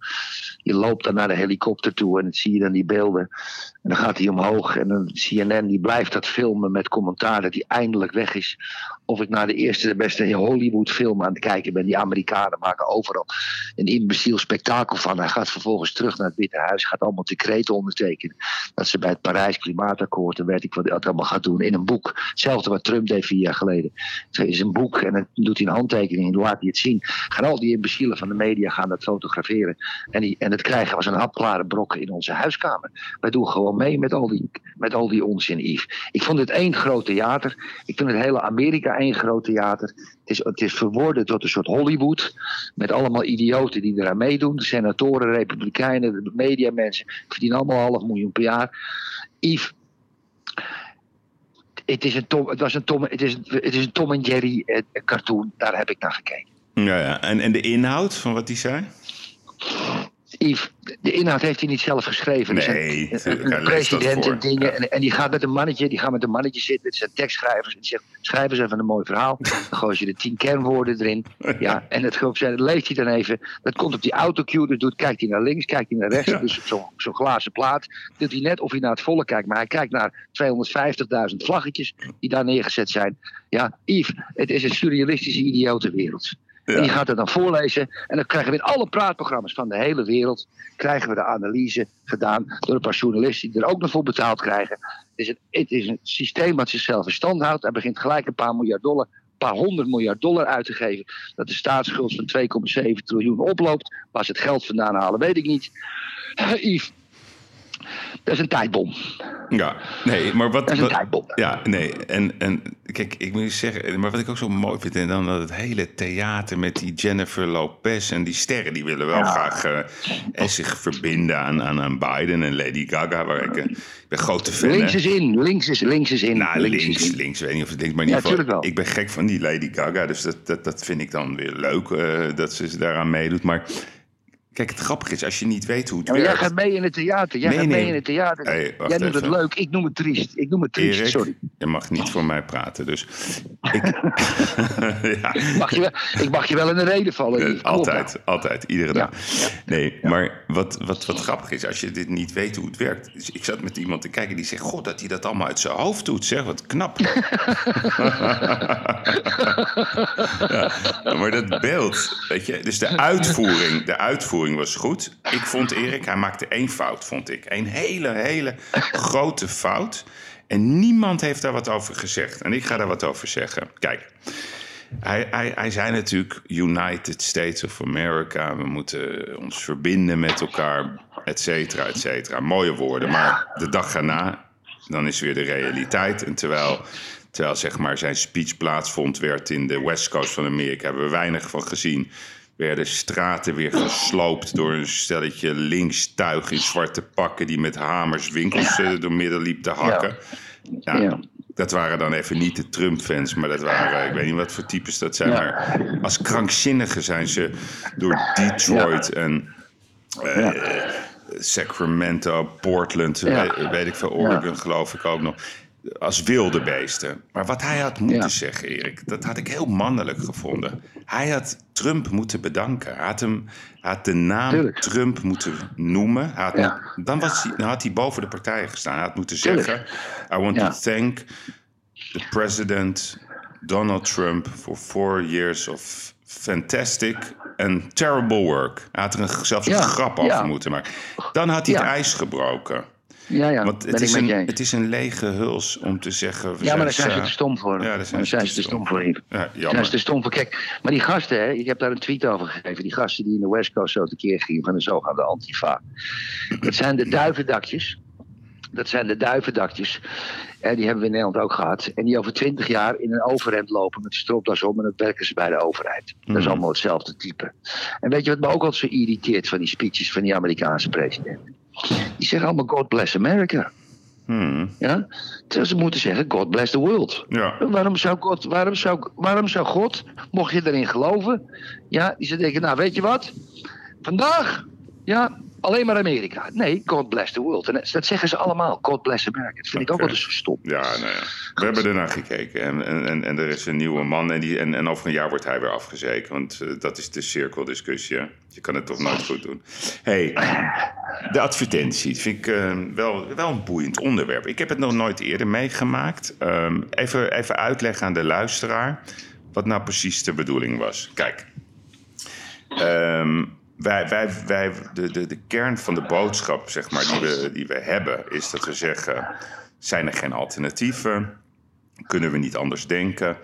Je loopt dan naar de helikopter toe en dan zie je dan die beelden. En dan gaat hij omhoog en dan CNN die blijft dat filmen met commentaar dat hij eindelijk weg is. Of ik naar de eerste, de beste Hollywood film aan het kijken ben. Die Amerikanen maken overal een imbeciel spektakel van. Hij gaat vervolgens terug naar het Witte Huis. Gaat allemaal decreten ondertekenen. Dat ze bij het Parijs Klimaatakkoord, en weet ik wat hij allemaal gaat doen, in een boek. Hetzelfde wat Trump deed vier jaar geleden. Het is een boek en dan doet hij een handtekening en dan laat hij het zien. Gaan al die imbecielen van de media gaan dat fotograferen. En, die, en het krijgen als een hapklare brok in onze huiskamer. Wij doen gewoon mee met al die, met al die onzin, Yves. Ik vond het één groot theater. Ik vind het hele Amerika één groot theater. Het is, het is verworden tot een soort Hollywood. Met allemaal idioten die eraan meedoen. De senatoren, republikeinen, de mediamensen. Verdienen allemaal half miljoen per jaar. Yves, het is een Tom, het was een Tom, het is, het is een Tom en Jerry eh, cartoon. Daar heb ik naar gekeken. Ja, ja. En, en de inhoud van wat hij zei? Yves, de inhoud heeft hij niet zelf geschreven. Dus Nee, een, een dat president en dingen. Ja. En, en die gaat met een mannetje, die gaat met een mannetje zitten. Het zijn tekstschrijvers. En die zegt, schrijf eens even een mooi verhaal. Dan gooi je de tien kernwoorden erin. Ja, en het dat leest hij dan even. Dat komt op die autocue. Dus doet, kijkt hij naar links, kijkt hij naar rechts. Ja. Dus op zo'n zo'n glazen plaat. Doet hij net of hij naar het volle kijkt. Maar hij kijkt naar 250.000 vlaggetjes die daar neergezet zijn. Ja, Yves, het is een surrealistische idiote wereld. En die gaat het dan voorlezen. En dan krijgen we in alle praatprogramma's van de hele wereld. krijgen we de analyse gedaan door een paar journalisten. die er ook nog voor betaald krijgen. Het is een, het is een systeem wat zichzelf in stand houdt. Hij begint gelijk een paar miljard dollar. een paar honderd miljard dollar uit te geven. Dat de staatsschuld van 2,7 triljoen oploopt. Waar ze het geld vandaan halen, weet ik niet. Yves, dat is een tijdbom. Ja, nee, maar wat... Dat is een tijdbom. ja, nee, en, en kijk, ik moet je zeggen, maar wat ik ook zo mooi vind, en dan dat het hele theater met die Jennifer Lopez en die sterren, die willen wel Ja. graag eh, en zich verbinden aan, aan, aan Biden en Lady Gaga, waar ik, ik ben grote fan Links is in, links is, links is in. Nou, links, is in. links, weet niet of het links, maar in ieder geval, wel. ik ben gek van die Lady Gaga, dus dat, dat, dat vind ik dan weer leuk eh, dat ze daaraan meedoet. Maar kijk, het grappige is, als je niet weet hoe het Ja, maar jij werkt... gaat mee in het theater. Jij Nee, gaat mee nee. in het theater. Hey, jij noemt het leuk. Ik noem het triest. Ik noem het triest. Erik, Sorry. je mag niet voor mij praten, dus ik... ja. Mag je wel, ik mag je wel in de reden vallen. Eh, op altijd, nou. altijd, iedere Ja, dag. Nee, maar wat, wat, wat grappig is, als je dit niet weet hoe het werkt. Dus ik zat met iemand te kijken die zegt: God, dat hij dat allemaal uit zijn hoofd doet. Zeg, wat knap. ja, maar dat beeld, weet je, dus de uitvoering, de uitvoering was goed. Ik vond Erik, hij maakte één fout, vond ik. Een hele, hele grote fout. En niemand heeft daar wat over gezegd. En ik ga daar wat over zeggen. Kijk. Hij, hij, hij zei natuurlijk United States of America. We moeten ons verbinden met elkaar, et cetera, et cetera. Mooie woorden, maar de dag erna, dan is weer de realiteit. En terwijl, terwijl zeg maar zijn speech plaatsvond, werd in de West Coast van Amerika, hebben we weinig van gezien. Werden straten weer gesloopt door een stelletje linkstuig in zwarte pakken... die met hamers winkels eh, door midden liep te hakken. Ja. Ja. Dat waren dan even niet de Trump-fans, maar dat waren, ik weet niet wat voor types dat zijn. Maar als krankzinnigen zijn ze door Detroit en eh, Sacramento, Portland, weet, weet ik veel, Oregon geloof ik ook nog. Als wilde beesten. Maar wat hij had moeten Ja. zeggen, Erik, dat had ik heel mannelijk gevonden. Hij had Trump moeten bedanken. Hij had, hem, hij had de naam Tuurlijk. Trump moeten noemen. Hij had, Ja. dan, was hij, dan had hij boven de partijen gestaan. Hij had moeten Tuurlijk. zeggen: I want Ja. to thank the president Donald Trump for four years of fantastic and terrible work. Hij had er een, zelfs een grap over moeten maken. Dan had hij het ijs gebroken. Ja, ja. Want het is, met een, het is een lege huls om te zeggen... we Ja, maar daar zijn ze te stom voor. Ja, daar daar zijn ze te stom voor. Ja, zijn ze te stom voor. Kijk, maar die gasten, hè, ik heb daar een tweet over gegeven. Die gasten die in de West Coast zo tekeer gingen van de zogenaamde Antifa. Dat zijn de duivendakjes. Dat zijn de duivendakjes. En die hebben we in Nederland ook gehad. En die over twintig jaar in een overhemd lopen met stropdas om. En dat werken ze bij de overheid. Dat is Mhm. allemaal hetzelfde type. En weet je wat me ook altijd zo irriteert van die speeches van die Amerikaanse president? Die zeggen allemaal God bless America. Hmm, Ja? Terwijl ze moeten zeggen God bless the world. ja. Waarom zou, God, waarom, zou, waarom zou God, mocht je erin geloven, ja, die zou denken, nou weet je wat, vandaag, ja, alleen maar Amerika. Nee, God bless the world. En dat zeggen ze allemaal, God bless America. Dat vind ik ook wel eens zo stom. Ja, nou ja. We hebben ernaar gekeken. En, en, en, er is een nieuwe man. En, die, en, en over een jaar wordt hij weer afgezeken. Want eh, dat is de cirkeldiscussie. hè. Je kan het toch nooit goed doen. hey, de advertentie. vind ik eh, wel, wel een boeiend onderwerp. Ik heb het nog nooit eerder meegemaakt. Ehm, even, even uitleggen aan de luisteraar. Wat nou precies de bedoeling was. Kijk. Ehm, wij, wij, wij, de, de, de kern van de boodschap zeg maar, die, we, die we hebben, is dat we zeggen: zijn er geen alternatieven? Kunnen we niet anders denken?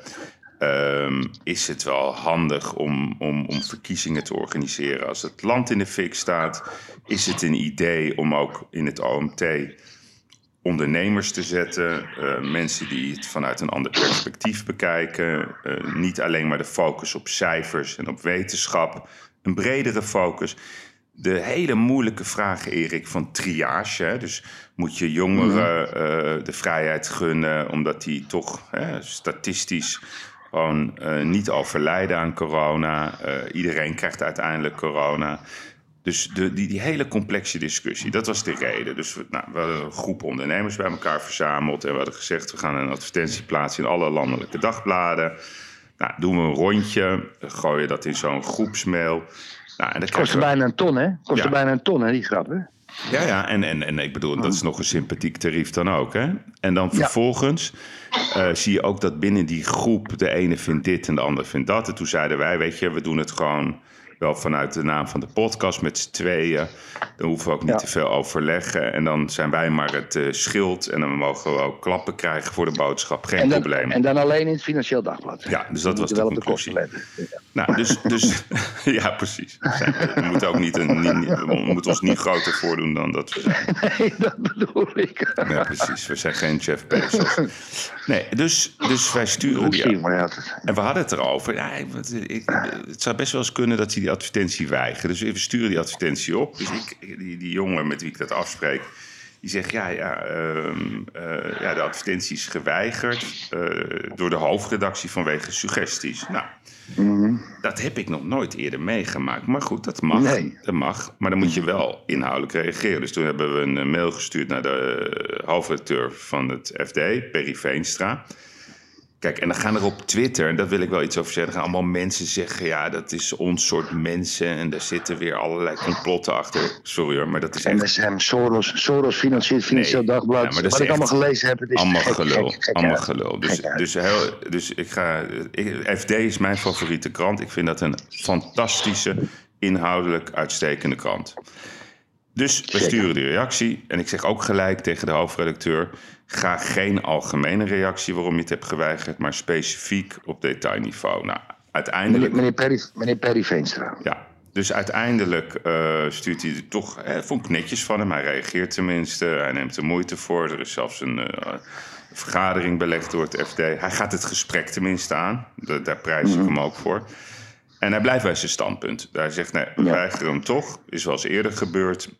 Ehm, is het wel handig om, om, om verkiezingen te organiseren als het land in de fik staat? Is het een idee om ook in het OMT ondernemers te zetten, eh, mensen die het vanuit een ander perspectief bekijken, eh, niet alleen maar de focus op cijfers en op wetenschap, een bredere focus. De hele moeilijke vraag, Erik, van triage. Hè? Dus moet je jongeren eh, de vrijheid gunnen, omdat die toch hè, statistisch gewoon eh, niet overlijden aan corona. Eh, iedereen krijgt uiteindelijk corona. Dus de, die, die hele complexe discussie, dat was de reden. Dus we, nou, we hadden een groep ondernemers bij elkaar verzameld. En we hadden gezegd, we gaan een advertentie plaatsen in alle landelijke dagbladen. Nou, doen we een rondje, gooien dat in zo'n groepsmail. Nou, en dat kostte we... bijna een ton, hè? Kostte ja. bijna een ton, hè, die grap, hè? Ja, ja, en, en, en ik bedoel, dat is nog een sympathiek tarief dan ook. Hè? En dan vervolgens uh, zie je ook dat binnen die groep de ene vindt dit en de ander vindt dat. En toen zeiden wij, weet je, we doen het gewoon wel vanuit de naam van de podcast met z'n tweeën. Dan hoeven we ook niet te veel overleggen. En dan zijn wij maar het uh, schild. En dan mogen we ook klappen krijgen voor de boodschap. Geen en dan, probleem. En dan alleen in het Financieel Dagblad. Ja, dus dat was de conclusie. De nou, dus, dus ja, precies. We moeten, ook niet een, niet, we moeten ons niet groter voordoen dan dat we zijn. Nee, dat bedoel ik. Ja, precies. We zijn geen Jeff Bezos. Nee, dus, dus wij sturen die... En we hadden het erover. Ja, het zou best wel eens kunnen dat hij die advertentie weigeren. Dus we sturen die advertentie op. Dus ik, die, die jongen met wie ik dat afspreek, die zegt: Ja, ja, uh, uh, ja de advertentie is geweigerd uh, door de hoofdredactie vanwege suggesties. Nou, mm dat heb ik nog nooit eerder meegemaakt. Maar goed, dat mag. Nee. Dat mag. Maar dan moet je wel inhoudelijk reageren. Dus toen hebben we een mail gestuurd naar de hoofdredacteur van het FD, Perry Veenstra. Kijk, en dan gaan er op Twitter, en daar wil ik wel iets over zeggen, gaan allemaal mensen zeggen: ja, dat is ons soort mensen en daar zitten weer allerlei complotten achter. Sorry hoor, maar dat is echt. MSM, Soros, Soros financiert Financieel nee, Dagblad. Ja, maar dat Wat ik allemaal gelezen heb, het is allemaal gelul. allemaal gelul. Dus, dus, heel, dus ik ga. Ik, FD is mijn favoriete krant. Ik vind dat een fantastische, inhoudelijk uitstekende krant. Dus we sturen die reactie. En ik zeg ook gelijk tegen de hoofdredacteur: ga geen algemene reactie waarom je het hebt geweigerd, maar specifiek op detailniveau. Nou, uiteindelijk. Meneer, Perry, meneer Perry Veenstra. Ja. Dus uiteindelijk uh, stuurt hij het toch, hè, vond ik netjes van hem. Hij reageert tenminste, hij neemt er moeite voor. Er is zelfs een uh, vergadering belegd door het FD. Hij gaat het gesprek tenminste aan, daar prijs ik mhm. hem ook voor. En hij blijft bij zijn standpunt. Hij zegt, nee, we weigeren hem toch. Is wel eens eerder gebeurd.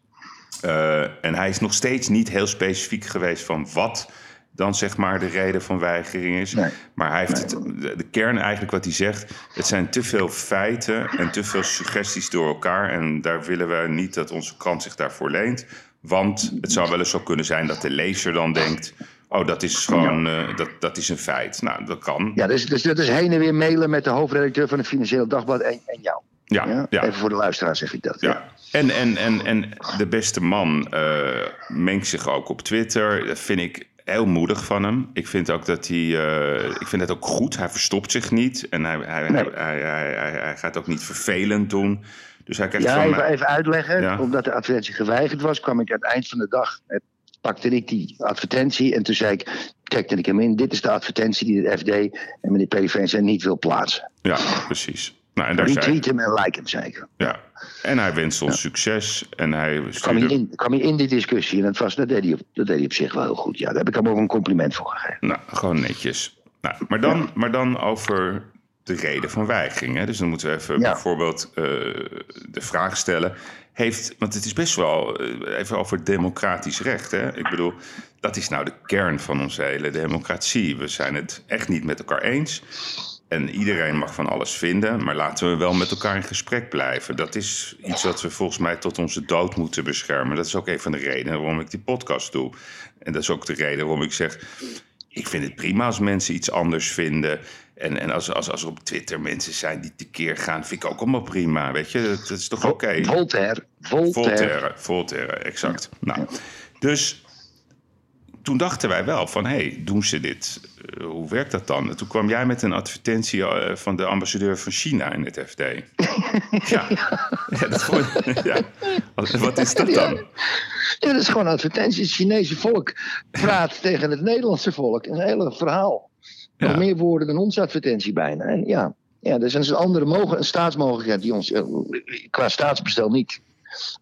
Uh, en hij is nog steeds niet heel specifiek geweest van wat dan zeg maar de reden van weigering is. Nee. Maar hij heeft het, de, kern eigenlijk wat hij zegt... het zijn te veel feiten en te veel suggesties door elkaar... en daar willen we niet dat onze krant zich daarvoor leent. Want het zou wel eens zo kunnen zijn dat de lezer dan denkt... Oh, dat is gewoon uh, dat, dat is een feit. Nou, dat kan. Ja, dus, dus dat is heen en weer mailen met de hoofdredacteur van het Financieel Dagblad en, en jou. Ja, ja, Even voor de luisteraar zeg ik dat. Ja. En, en, en, en de beste man uh, mengt zich ook op Twitter. Dat vind ik heel moedig van hem. Ik vind ook dat hij. Uh, ik vind het ook goed. Hij verstopt zich niet. En hij, hij, hij, hij, hij, hij, gaat ook niet vervelend doen. Dus hij krijgt ja, van even, mij... even uitleggen. Omdat de advertentie geweigerd was, kwam ik aan het eind van de dag. Pakte ik die advertentie en toen zei ik. Kijk, ik hem in. Dit is de advertentie die de FD en meneer PVV niet wil plaatsen. Ja, precies. Nou, en daar Retweet hem en like hem zeker. Ja, en hij wenst ons succes. En hij kwam, hij in, kwam hij in die discussie en dat, was, dat, deed hij op, dat deed hij op zich wel heel goed. Ja, daar heb ik hem ook een compliment voor gegeven. Nou, gewoon netjes. Nou, maar, dan, maar dan over de reden van weigering. Hè? Dus dan moeten we even bijvoorbeeld uh, de vraag stellen. Heeft, want het is best wel uh, even over democratisch recht. Hè? Ik bedoel, dat is nou de kern van onze hele democratie. We zijn het echt niet met elkaar eens. En iedereen mag van alles vinden, maar laten we wel met elkaar in gesprek blijven. Dat is iets wat we volgens mij tot onze dood moeten beschermen. Dat is ook een van de redenen waarom ik die podcast doe. En dat is ook de reden waarom ik zeg. Ik vind het prima als mensen iets anders vinden. En, en als, als, als er op Twitter mensen zijn die tekeer gaan, vind ik ook allemaal prima. Weet je, dat, is toch oké? Voltaire, Voltaire. Voltaire. Voltaire, exact. Nou, dus toen dachten wij wel van, hé, hey, doen ze dit? Uh, hoe werkt dat dan? toen kwam jij met een advertentie uh, van de ambassadeur van China in het FD. ja. ja, dat vond, ja. Wat, wat, is dat dan? Ja, dat is gewoon een advertentie. Het Chinese volk praat tegen het Nederlandse volk. Een hele verhaal. Nog meer woorden dan onze advertentie bijna. En ja, ja, er is een andere mogen, een staatsmogelijkheid die ons uh, qua staatsbestel niet,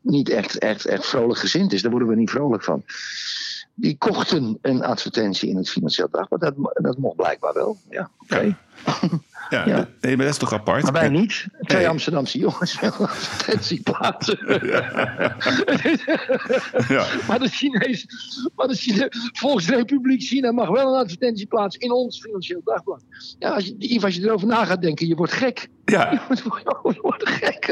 niet echt, echt, echt vrolijk gezind is. Daar worden we niet vrolijk van die kochten een advertentie in het Financieel Dagblad. Dat, dat mocht blijkbaar wel, ja. Oké. Ja, Ja. nee, maar dat is toch apart? Maar wij niet. Twee Nee. Amsterdamse jongens willen advertentieplaatsen. Ja. Maar de Chinees, maar de Chine, Volksrepubliek China mag wel een advertentieplaats in ons financieel dagblad. Ja, als je, Yves, als je erover na gaat denken, je wordt gek. Ja, Je wordt gek.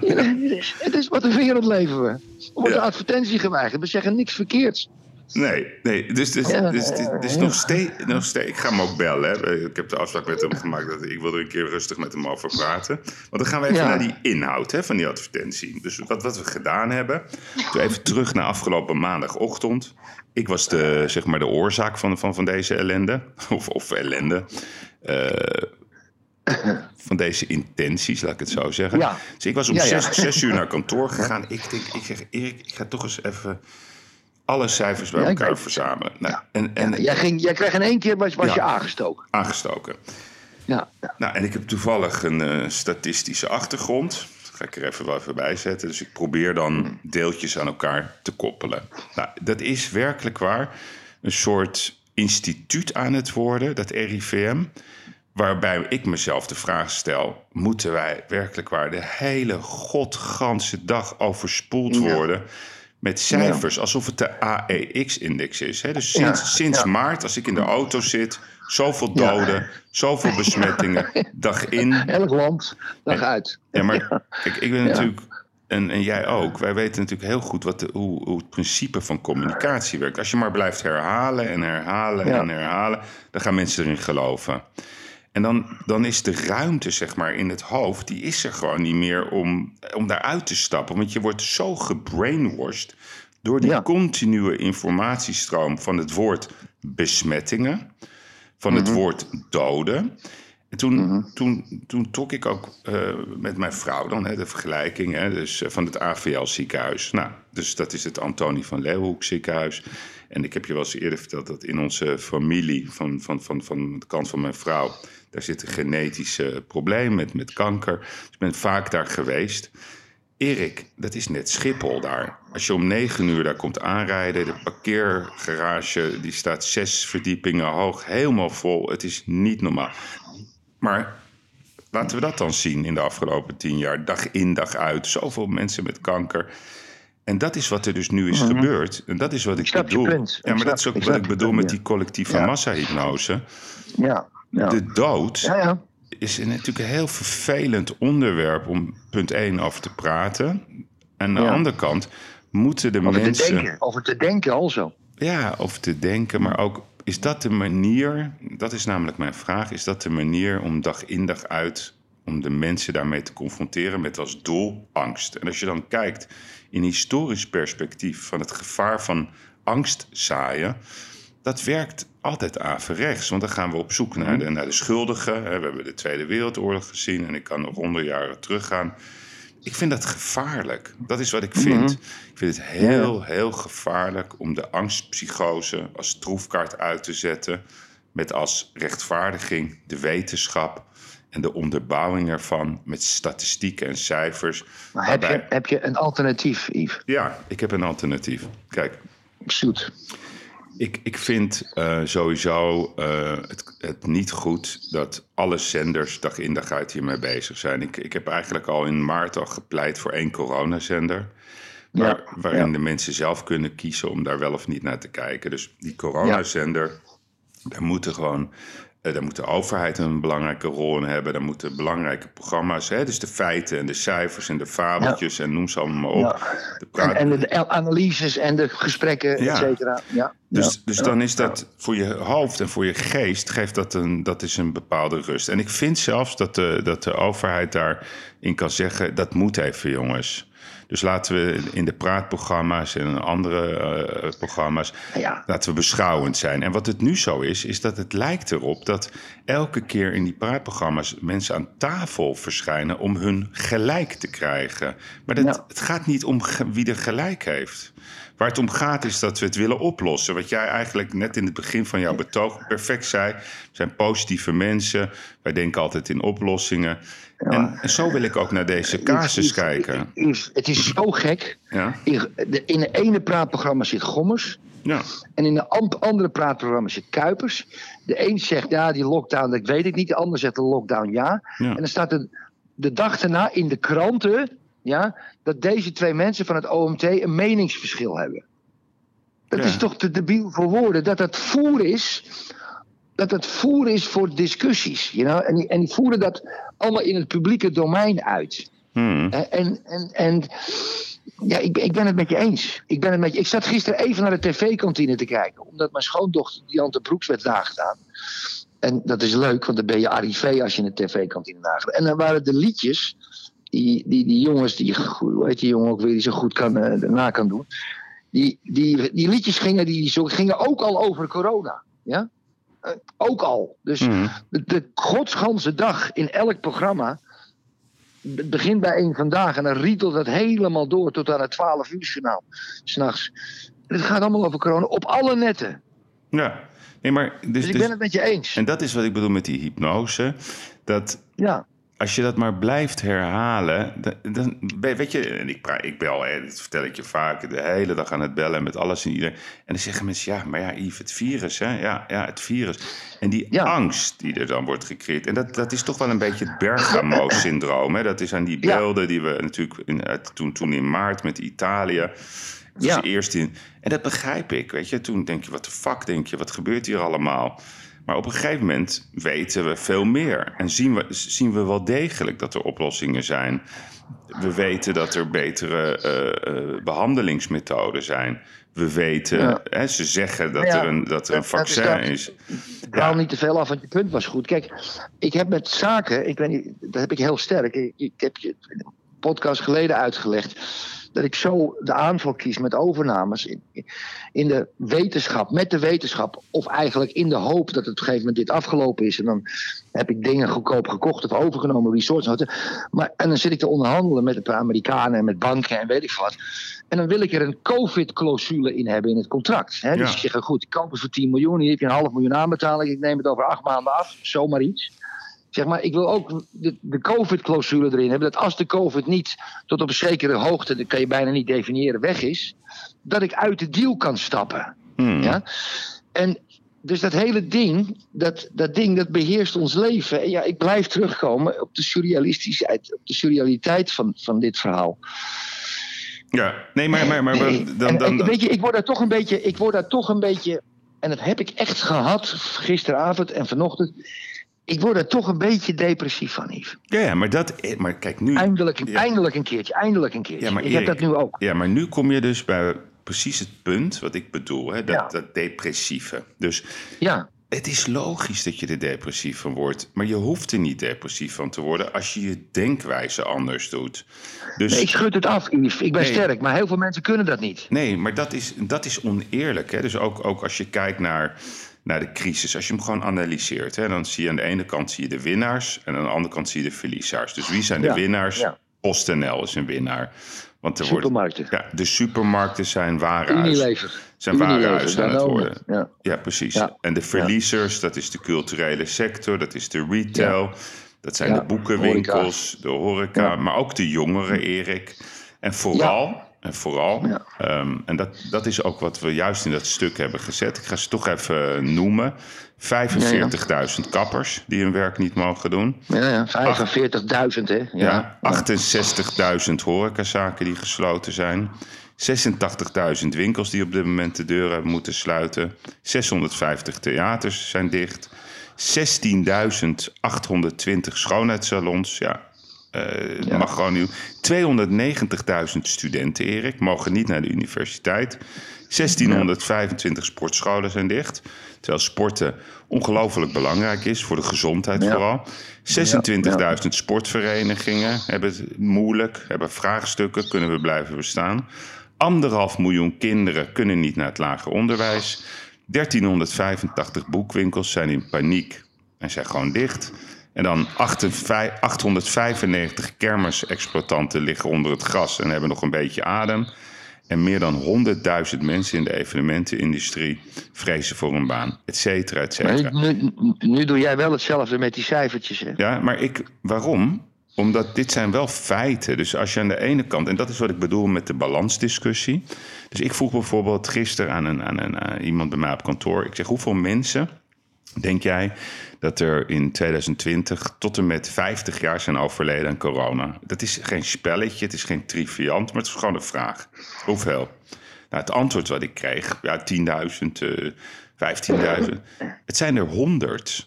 Ja, het, is, het is wat een wereld leven we. Er wordt Ja. een advertentie geweigerd. We zeggen niks verkeerds. Nee, nee. Dus, dus, dus, dus, dus nog, steeds, nog steeds... Ik ga hem ook bellen. Hè. Ik heb de afspraak met hem gemaakt dat ik wil er een keer rustig met hem over praten. Want dan gaan we even Ja. naar die inhoud hè, van die advertentie. Dus wat, wat we gedaan hebben. Toen even terug naar afgelopen maandagochtend. Ik was de, zeg maar, de oorzaak van, van, van deze ellende. Of, of ellende. Eh, van deze intenties, laat ik het zo zeggen. Ja. Dus ik was om Ja, ja. Zes, zes uur naar kantoor gegaan. Ik denk, ik zeg, Erik, ik ga toch eens even alle cijfers bij elkaar verzamelen. Nou, en En, jij, ging, jij kreeg in één keer was, was je aangestoken. aangestoken. Ja. Nou, en ik heb toevallig een eh, statistische achtergrond. Dat ga ik er even wel even bij zetten. Dus ik probeer dan deeltjes aan elkaar te koppelen. Nou, dat is werkelijk waar een soort instituut aan het worden, dat RIVM. Waarbij ik mezelf de vraag stel: moeten wij werkelijk waar de hele godganse dag overspoeld Ja. Met cijfers alsof het de AEX-index is? Hè? Dus sinds, Ja, sinds ja. maart, als ik in de auto zit, zoveel doden, zoveel besmettingen, dag in. Elk land, dag uit. Ja, maar kijk, ik ben natuurlijk, en, en jij ook, wij weten natuurlijk heel goed wat de, hoe, hoe het principe van communicatie werkt. Als je maar blijft herhalen en herhalen en herhalen, dan gaan mensen erin geloven. En dan, dan is de ruimte, zeg maar, in het hoofd, die is er gewoon niet meer om, om daaruit te stappen. Want je wordt zo gebrainwashed door die Ja. continue informatiestroom van het woord besmettingen, van het woord doden. En toen, toen, toen trok ik ook eh, met mijn vrouw dan hè, de vergelijking hè, dus, eh, van het AVL ziekenhuis. Nou, dus dat is het Antonie van Leeuwenhoek ziekenhuis. En ik heb je wel eens eerder verteld dat in onze familie, van, van, van, van de kant van mijn vrouw, daar zit een genetische probleem met, met kanker. Dus ik ben vaak daar geweest. Erik, dat is net Schiphol daar. Als je om negen uur daar komt aanrijden, de parkeergarage die staat zes verdiepingen hoog, helemaal vol. Het is niet normaal. Maar laten we dat dan zien in de afgelopen tien jaar, dag in dag uit. Zoveel mensen met kanker. En dat is wat er dus nu is gebeurd. En dat is wat ik, bedoel. Ja, maar Ik dat is ook wat ik bedoel met die collectieve Ja. massahypnose. Ja, ja. De dood ja, ja. is natuurlijk een heel vervelend onderwerp om punt 1 over te praten. En aan de andere kant moeten de Over te mensen. denken. Over te denken also. Ja, over te denken, maar ook is dat de manier, dat is namelijk mijn vraag, is dat de manier om dag in dag uit, om de mensen daarmee te confronteren met als doel angst. En als je dan kijkt in historisch perspectief van het gevaar van angst zaaien, dat werkt altijd averechts. Want dan gaan we op zoek naar de, naar de schuldigen. We hebben de Tweede Wereldoorlog gezien en ik kan nog honderd jaren teruggaan. Ik vind dat gevaarlijk. Dat is wat ik vind. Ik vind het heel, heel gevaarlijk om de angstpsychose als troefkaart uit te zetten. Met als rechtvaardiging de wetenschap en de onderbouwing ervan met statistieken en cijfers. Maar heb je, heb je een alternatief, Yves? Ja, ik heb een alternatief. Kijk, Shoot. Ik, ik vind eh, sowieso eh, het, het niet goed dat alle zenders dag in dag uit hiermee bezig zijn. Ik, ik heb eigenlijk al in maart al gepleit voor één coronazender. Waar, Ja, waarin ja. de mensen zelf kunnen kiezen om daar wel of niet naar te kijken. Dus die coronazender, daar moeten gewoon... eh, daar moet de overheid een belangrijke rol in hebben. Daar moeten belangrijke programma's, hè, dus de feiten en de cijfers en de fabeltjes en noem ze allemaal maar op. Ja. De En, en de analyses en de gesprekken, Ja. et cetera. Ja. Dus, dus dan is dat voor je hoofd en voor je geest geeft dat een, dat is een bepaalde rust. En ik vind zelfs dat de, dat de overheid daarin kan zeggen: dat moet even, jongens. Dus laten we in de praatprogramma's en andere eh, programma's. Ja. Laten we beschouwend zijn. En wat het nu zo is, is dat het lijkt erop dat elke keer in die praatprogramma's mensen aan tafel verschijnen om hun gelijk te krijgen. Maar dat, Ja. het gaat niet om wie er gelijk heeft. Waar het om gaat is dat we het willen oplossen. Wat jij eigenlijk net in het begin van jouw betoog perfect zei. We zijn positieve mensen. Wij denken altijd in oplossingen. En, en zo wil ik ook naar deze casus kijken. Het is zo gek. Ja, In, de- in ene praatprogramma zit Gommers. Ja. En in de an- andere praatprogramma's zit Kuipers. De een zegt ja, die lockdown, dat weet ik niet. De ander zegt de lockdown ja. Ja. En dan staat er de dag daarna in de kranten ja, dat deze twee mensen van het OMT een meningsverschil hebben. Dat Ja. is toch te debiel voor woorden. Dat dat voer is. Dat het voer is voor discussies. You know? en, die, en die voeren dat allemaal in het publieke domein uit. Hmm. En, en, en, en ja, ik, ben- ik ben het met je eens. Ik, ben het met je, ik zat gisteren even naar de tv-kantine te kijken. Omdat mijn schoondochter Diante Broeks werd nagedaan. En dat is leuk, want dan ben je arrivé als je in de tv-kantine nagedaan. En dan waren de liedjes, die, die, die jongens, die, hoe heet die jongen ook weer, die zo goed kan, eh, na kan doen. Die, die, die liedjes gingen, die, zo, gingen ook al over corona. Ja? Eh, ook al. Dus Hmm. de, de godsganse dag in elk programma. Begint bij één vandaag en dan rietelt dat helemaal door tot aan het 12 uur journaal. S'nachts. Het gaat allemaal over corona op alle netten. Ja. Nee, maar dus, Dus ik dus- ben het met je eens. En dat is wat ik bedoel met die hypnose. Dat Ja, als je dat maar blijft herhalen, dan, dan weet je, en ik, ik bel, hè, dat vertel ik je vaak, de hele dag aan het bellen met alles en iedereen. En dan zeggen mensen, ja, maar ja, Yves, het virus, hè? Ja, ja, het virus. En die Ja. angst die er dan wordt gecreëerd, en dat, dat is toch wel een beetje het Bergamo-syndroom. Hè? Dat is aan die Ja. beelden die we natuurlijk in, toen, toen in maart met Italië. Ja. is eerst in. En dat begrijp ik, weet je. Toen denk je, wat de fuck denk je, wat gebeurt hier allemaal? Maar op een gegeven moment weten we veel meer. En zien we, zien we wel degelijk dat er oplossingen zijn. We weten dat er betere eh, eh, behandelingsmethoden zijn. We weten, Ja. hè, ze zeggen dat Ja, er een, dat er een dat is vaccin dat. is. ik haal niet te veel af, want je punt was goed. Kijk, ik heb met zaken, ik weet niet, dat heb ik heel sterk. Ik, ik heb je een podcast geleden uitgelegd. Dat ik zo de aanval kies met overnames in, in de wetenschap, met de wetenschap. Of eigenlijk in de hoop dat het op een gegeven moment dit afgelopen is. En dan heb ik dingen goedkoop gekocht of overgenomen, resorts. Maar, en dan zit ik te onderhandelen met een paar Amerikanen en met banken en weet ik wat. En dan wil ik er een COVID-clausule in hebben in het contract. Hè? Dus ik zeg, goed, ik koop het voor 10 miljoen, hier heb je een half miljoen aanbetaling. Ik neem het over acht maanden af, zomaar iets. Zeg maar, ik wil ook de, de COVID-clausule erin hebben. Dat als de COVID niet tot op een zekere hoogte, dat kan je bijna niet definiëren, weg is. Dat ik uit de deal kan stappen. Hmm. Ja? En dus dat hele ding, dat, dat ding, dat beheerst ons leven. En ja, ik blijf terugkomen op de surrealistisheid, op de surrealiteit van, van dit verhaal. Ja, nee, maar, maar, maar Nee, dan, dan, en weet je, ik word daar toch een beetje, ik word daar toch een beetje, en dat heb ik echt gehad gisteravond en vanochtend. Ik word er toch een beetje depressief van, Yves. ja, ja, maar dat, maar kijk nu. Eindelijk, Ja. eindelijk een keertje, eindelijk een keertje. Ja, maar ik heb dat nu ook. Ja, maar nu kom je dus bij precies het punt wat ik bedoel, hè, dat, Ja. dat depressieve. Dus Ja, het is logisch dat je er depressief van wordt, maar je hoeft er niet depressief van te worden als je je denkwijze anders doet. Dus nee, ik schud het af, Yves. Ik ben Nee. sterk, maar heel veel mensen kunnen dat niet. Nee, maar dat is, dat is oneerlijk. Hè? Dus ook, ook als je kijkt naar, naar de crisis, als je hem gewoon analyseert, hè, dan zie je aan de ene kant zie je de winnaars en aan de andere kant zie je de verliezers. Dus wie zijn de Ja, winnaars? ja. PostNL is een winnaar. Want er wordt, Supermarkten. ja, de supermarkten zijn warenhuis. Unilever. Zijn warenhuis aan het worden. Ja. Ja, precies. Ja. En de verliezers, dat is de culturele sector, dat is de retail, dat zijn de boekenwinkels, de horeca, maar ook de jongeren, Erik. En vooral, vooral, Ja. ehm, en dat, dat is ook wat we juist in dat stuk hebben gezet. Ik ga ze toch even noemen. 45.000 kappers die hun werk niet mogen doen. Ja, ja, 45.000, hè? Ja. Ja, 68.000 horecazaken die gesloten zijn. 86.000 winkels die op dit moment de deuren moeten sluiten. 650 theaters zijn dicht. 16.820 schoonheidssalons. Ja, Ja. mag gewoon nu. 290.000 studenten, Erik, mogen niet naar de universiteit. 1625 sportscholen zijn dicht. Terwijl sporten ongelooflijk belangrijk is voor de gezondheid Ja. vooral. 26.000 sportverenigingen hebben het moeilijk, hebben vraagstukken, kunnen we blijven bestaan. Anderhalf miljoen kinderen kunnen niet naar het lager onderwijs. 1385 boekwinkels zijn in paniek en zijn gewoon dicht. En dan 58 895 kermisexploitanten liggen onder het gras en hebben nog een beetje adem. En meer dan 100.000 mensen in de evenementenindustrie vrezen voor een baan, et cetera, et cetera. nu, nu doe jij wel hetzelfde met die cijfertjes, hè? Ja, maar ik, waarom? Omdat dit zijn wel feiten. Dus als je aan de ene kant, en dat is wat ik bedoel met de balansdiscussie. Dus ik vroeg bijvoorbeeld gisteren aan, een, aan, een, aan iemand bij mij op kantoor. Ik zeg, hoeveel mensen denk jij dat er in 2020 tot en met 50 jaar zijn overleden aan corona? Dat is geen spelletje, het is geen triviant, maar het is gewoon een vraag. Hoeveel? Nou, het antwoord wat ik kreeg, ja, 10.000, uh, 15.000. Het zijn er 100.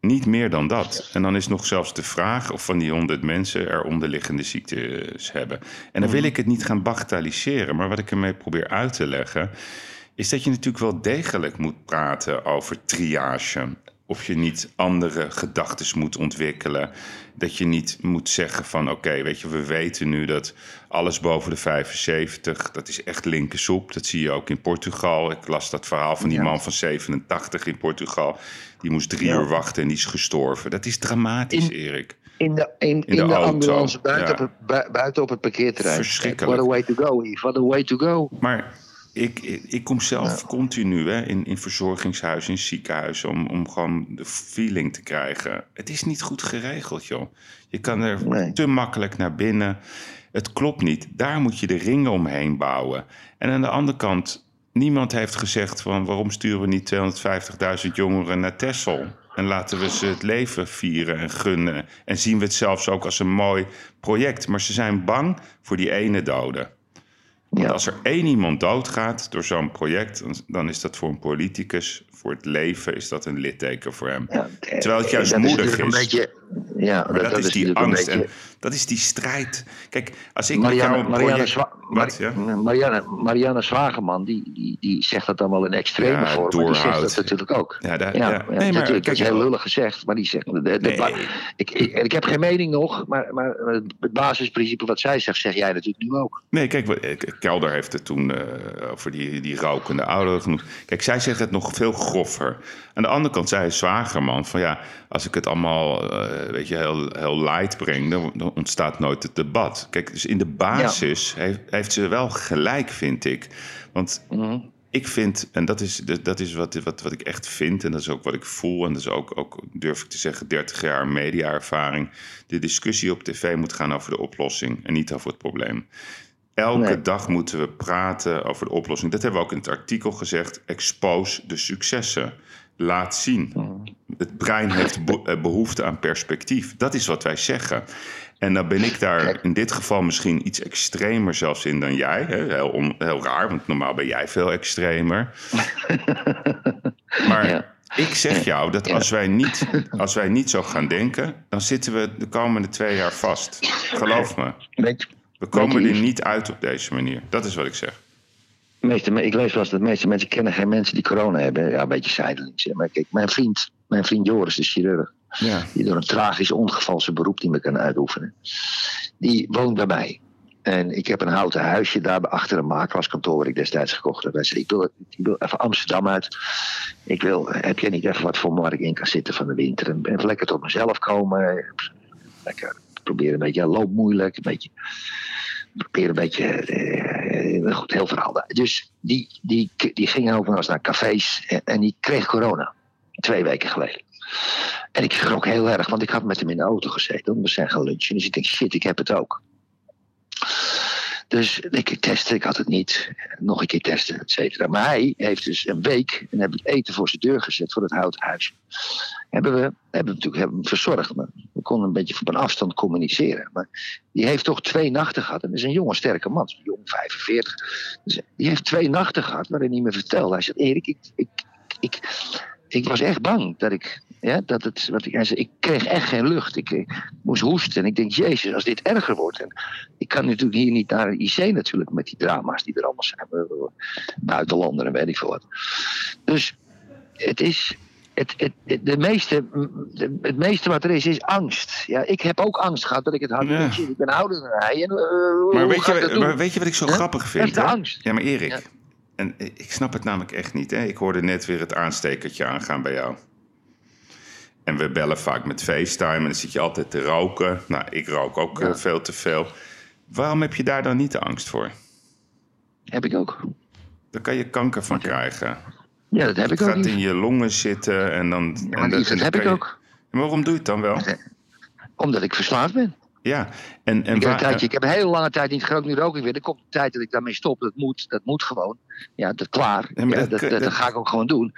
Niet meer dan dat. En dan is nog zelfs de vraag of van die 100 mensen er onderliggende ziektes hebben. En dan wil ik het niet gaan bagatelliseren, maar wat ik ermee probeer uit te leggen, is dat je natuurlijk wel degelijk moet praten over triage. Of je niet andere gedachten moet ontwikkelen. Dat je niet moet zeggen van oké, weet je, we weten nu dat alles boven de 75, dat is echt linkersoep. Dat zie je ook in Portugal. Ik las dat verhaal van die man van 87 in Portugal. Die moest drie uur wachten en die is gestorven. Dat is dramatisch, Erik. In de, in, in, de, ambulance buiten, op het, buiten op het parkeerterrein. Verschrikkelijk. What a way to go. What a way to go. Maar ik, ik, kom zelf continu hè, in, in verzorgingshuizen, in ziekenhuizen, om, om gewoon de feeling te krijgen. Het is niet goed geregeld, joh. Je kan er te makkelijk naar binnen. Het klopt niet. Daar moet je de ringen omheen bouwen. En aan de andere kant, niemand heeft gezegd van waarom sturen we niet 250.000 jongeren naar Texel? En laten we ze het leven vieren en gunnen. En zien we het zelfs ook als een mooi project. Maar ze zijn bang voor die ene dode. Want als er één iemand doodgaat door zo'n project, dan is dat voor een politicus, voor het leven, is dat een litteken voor hem. Terwijl het juist moedig is. Beetje, ja, maar dat, is die angst. En dat is die strijd. Kijk, als ik Marianne, met jou Marianne, Zwa Wat, ja? Marianne, Marianne Zwageman, die, die, die zegt dat dan wel in extreme ja, vorm. Maar die zegt dat natuurlijk ook. Ja, daar, ja, ja. Nee, maar, kijk, dat is heel lullig gezegd, maar die zegt... De, de, nee. ik, ik, ik, heb geen mening nog, maar, maar het basisprincipe wat zij zegt, zeg jij natuurlijk nu ook. Nee, kijk, Kelder heeft het toen uh, over die, die rokende ouderen genoemd. Kijk, zij zegt het nog veel groffer. Aan de andere kant zei Zwagerman van ja, als ik het allemaal uh, weet je, heel, heel light breng, dan, ontstaat nooit het debat. Kijk, dus in de basis heeft, heeft, ze wel gelijk, vind ik. Want mhm. ik vind, en dat is, dat is wat, wat, wat ik echt vind, en dat is ook wat ik voel, en dat is ook, ook durf ik te zeggen, 30 jaar mediaervaring. De discussie op tv moet gaan over de oplossing en niet over het probleem. Elke dag moeten we praten over de oplossing. Dat hebben we ook in het artikel gezegd. Expose de successen laat zien. Het brein heeft eh, behoefte aan perspectief. Dat is wat wij zeggen. En dan ben ik daar in dit geval misschien iets extremer zelfs in dan jij. Heel, heel raar, want normaal ben jij veel extremer. maar ik zeg jou dat als wij, niet, als wij niet zo gaan denken, dan zitten we de komende twee jaar vast. Geloof me. We komen er niet uit op deze manier. Dat is wat ik zeg meeste, ik lees wel eens dat de meeste mensen kennen geen mensen die corona hebben. Ja, een beetje zijdelings. Maar kijk, mijn vriend, mijn vriend Joris, de chirurg, ja. die door een tragisch ongeval zijn beroep niet meer kan uitoefenen, die woont bij mij. En ik heb een houten huisje daar achter een makelaarskantoor waar ik destijds gekocht heb. Hij zei, ik wil, ik wil even Amsterdam uit. Ik wil, heb je niet even wat voor me waar ik in kan zitten van de winter? En even lekker tot mezelf komen. Lekker proberen een beetje, ja, loop moeilijk, een beetje probeer een beetje. Uh, goed, heel verhaal. Dus die, die, die ging eens naar cafés en, en, die kreeg corona. Twee weken geleden. En ik schrok heel erg, want ik had met hem in de auto gezeten. We zijn gaan lunchen. Dus ik denk, shit, ik heb het ook. Dus ik testen, ik had het niet. Nog een keer testen, et cetera. Maar hij heeft dus een week en heb ik eten voor zijn deur gezet voor het houten huis. Hebben we, hebben natuurlijk hebben verzorgd. Maar we konden een beetje een afstand communiceren. Maar die heeft toch twee nachten gehad. En dat is een jonge, sterke man. Jong, 45. Dus die heeft twee nachten gehad waarin hij me vertelde. Hij zei, Erik, ik, ik, ik, ik was echt bang dat ik ja, dat het, wat ik, zei, ik kreeg echt geen lucht. Ik, moest hoesten. En ik denk, jezus, als dit erger wordt. En ik kan natuurlijk hier niet naar de IC natuurlijk met die drama's die er allemaal zijn. Buitenlanden en weet ik veel wat. Dus het is. Het, het, de meeste, het meeste wat er is, is angst. Ja, ik heb ook angst gehad dat ik het had. Ja. Ik ben ouder dan hij. En, uh, maar, weet je, maar weet je wat ik zo grappig vind? De angst. Ja, maar Erik, en ik snap het namelijk echt niet. Hè? Ik hoorde net weer het aanstekertje aangaan bij jou. En we bellen vaak met FaceTime en dan zit je altijd te roken. Nou, ik rook ook eh, veel te veel. Waarom heb je daar dan niet de angst voor? Heb ik ook. Daar kan je kanker van krijgen. Ja, dat heb ik ook. Het gaat in je longen zitten en dan. Ja, en dat, heb ik ook. Maar waarom doe je het dan wel? Omdat ik verslaafd ben. Ja, en, en ik, heb waar- een tijdje, ik heb een hele lange tijd niet gerookt, nu rook ik weer. Er komt een tijd dat ik daarmee stop. Dat moet, dat moet gewoon. Ja, dat klaar. Ja, maar Ja, dat dat, kun- dat, dat- ga ik ook gewoon doen.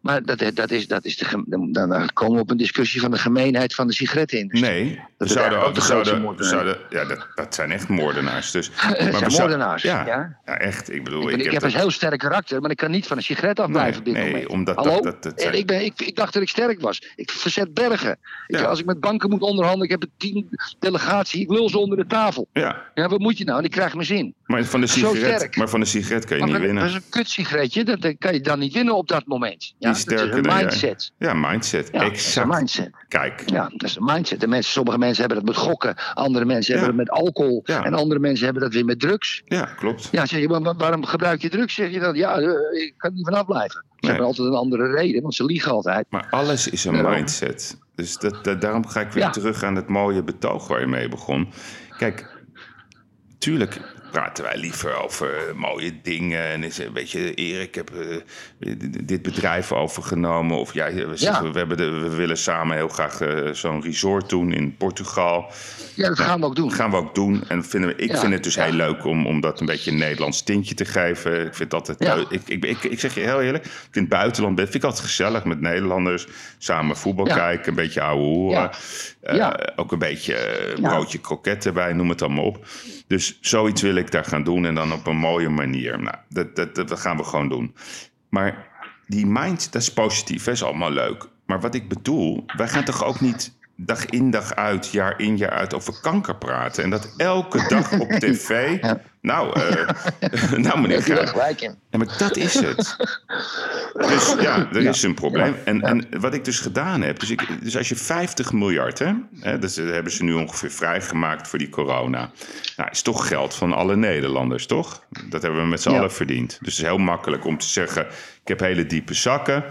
Maar dat, dat is, dat is de, dan, dan komen we op een discussie van de gemeenheid van de sigarettenindustrie. Nee, Dat zouden, ook de zouden, ja, dat, dat zijn echt moordenaars. Dus, we zijn zou- moordenaars. Ja, ja. ja, echt. Ik bedoel, Ik, ben- ik, heb heb dat- een heel sterk karakter, maar ik kan niet van een sigaret afblijven op dit nee, moment. omdat Hallo? dat- dat- dat zijn- En ik, ben, ik, ik dacht dat ik sterk was. Ik verzet bergen. Ik, Ja. Als ik met banken moet onderhandelen, ik heb een team delegatie, ik lul ze onder de tafel. Ja, Ja, wat moet je nou? En ik krijg mijn zin. maar van de sigaret, maar van de sigaret kan je Maar niet winnen. Is een kutsigaretje, dat, dat kan je dan niet winnen op dat moment. Ja, dat is een mindset. Ja, mindset. Ja, is een exact. mindset. Kijk, Ja, dat is een mindset. De mensen, sommige mensen hebben dat met gokken, andere mensen Ja. hebben dat met alcohol Ja. en andere mensen hebben dat weer met drugs. ja, klopt. Ja, zeg je, maar waarom gebruik je drugs? Zeg je dan, ja, eh, ik kan er niet vanaf blijven. Ze Nee. hebben altijd een andere reden, want ze liegen altijd. Maar alles is een mindset. Dus dat, dat, daarom ga ik weer terug aan het mooie betoog waar je mee begon. Kijk, tuurlijk praten wij liever over mooie dingen. En is, een beetje, Erik, ik heb eh, dit bedrijf overgenomen. Of ja, we, hebben de, we willen samen heel graag eh, zo'n resort doen in Portugal. Ja, dat gaan we ook doen. Dat gaan we ook doen. En vinden we, ik Ja, vind het dus heel leuk om, om dat een beetje een Nederlands tintje te geven. Ik vind dat het leuk. Ik, ik, ik, ik zeg je heel eerlijk, ik vind het buitenland vind ik altijd gezellig met Nederlanders. Samen voetbal kijken, een beetje ouwe hoeren. Eh. Ook een beetje eh, broodje kroket erbij, noem het allemaal op. Dus zoiets wil ik daar gaan doen en dan op een mooie manier. Nou, dat, dat, dat gaan we gewoon doen. Maar die mind, dat is positief, hè, is allemaal leuk. Maar wat ik bedoel, wij gaan toch ook niet dag in dag uit, jaar in jaar uit over kanker praten. En dat elke dag op tv. Nou, eh nou meneer. Ja, maar dat is het. Dus ja, er is een probleem. En, en wat ik dus gedaan heb, dus, ik, dus als je 50 miljard, hè, hè dat hebben ze nu ongeveer vrijgemaakt voor die corona. Nou, is toch geld van alle Nederlanders, toch? Dat hebben we met z'n allen verdiend. Dus het is heel makkelijk om te zeggen, ik heb hele diepe zakken.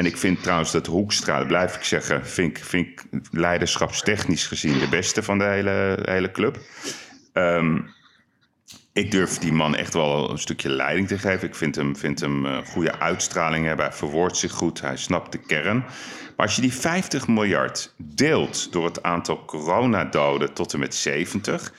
En ik vind trouwens dat Hoekstra, blijf ik zeggen, vind ik, vind leiderschapstechnisch gezien de beste van de hele, hele club. Ehm, ik durf die man echt wel een stukje leiding te geven. Ik vind hem, vind hem een goede uitstraling hebben. Hij verwoordt zich goed. Hij snapt de kern. Maar als je die 50 miljard deelt door het aantal coronadoden tot en met 70.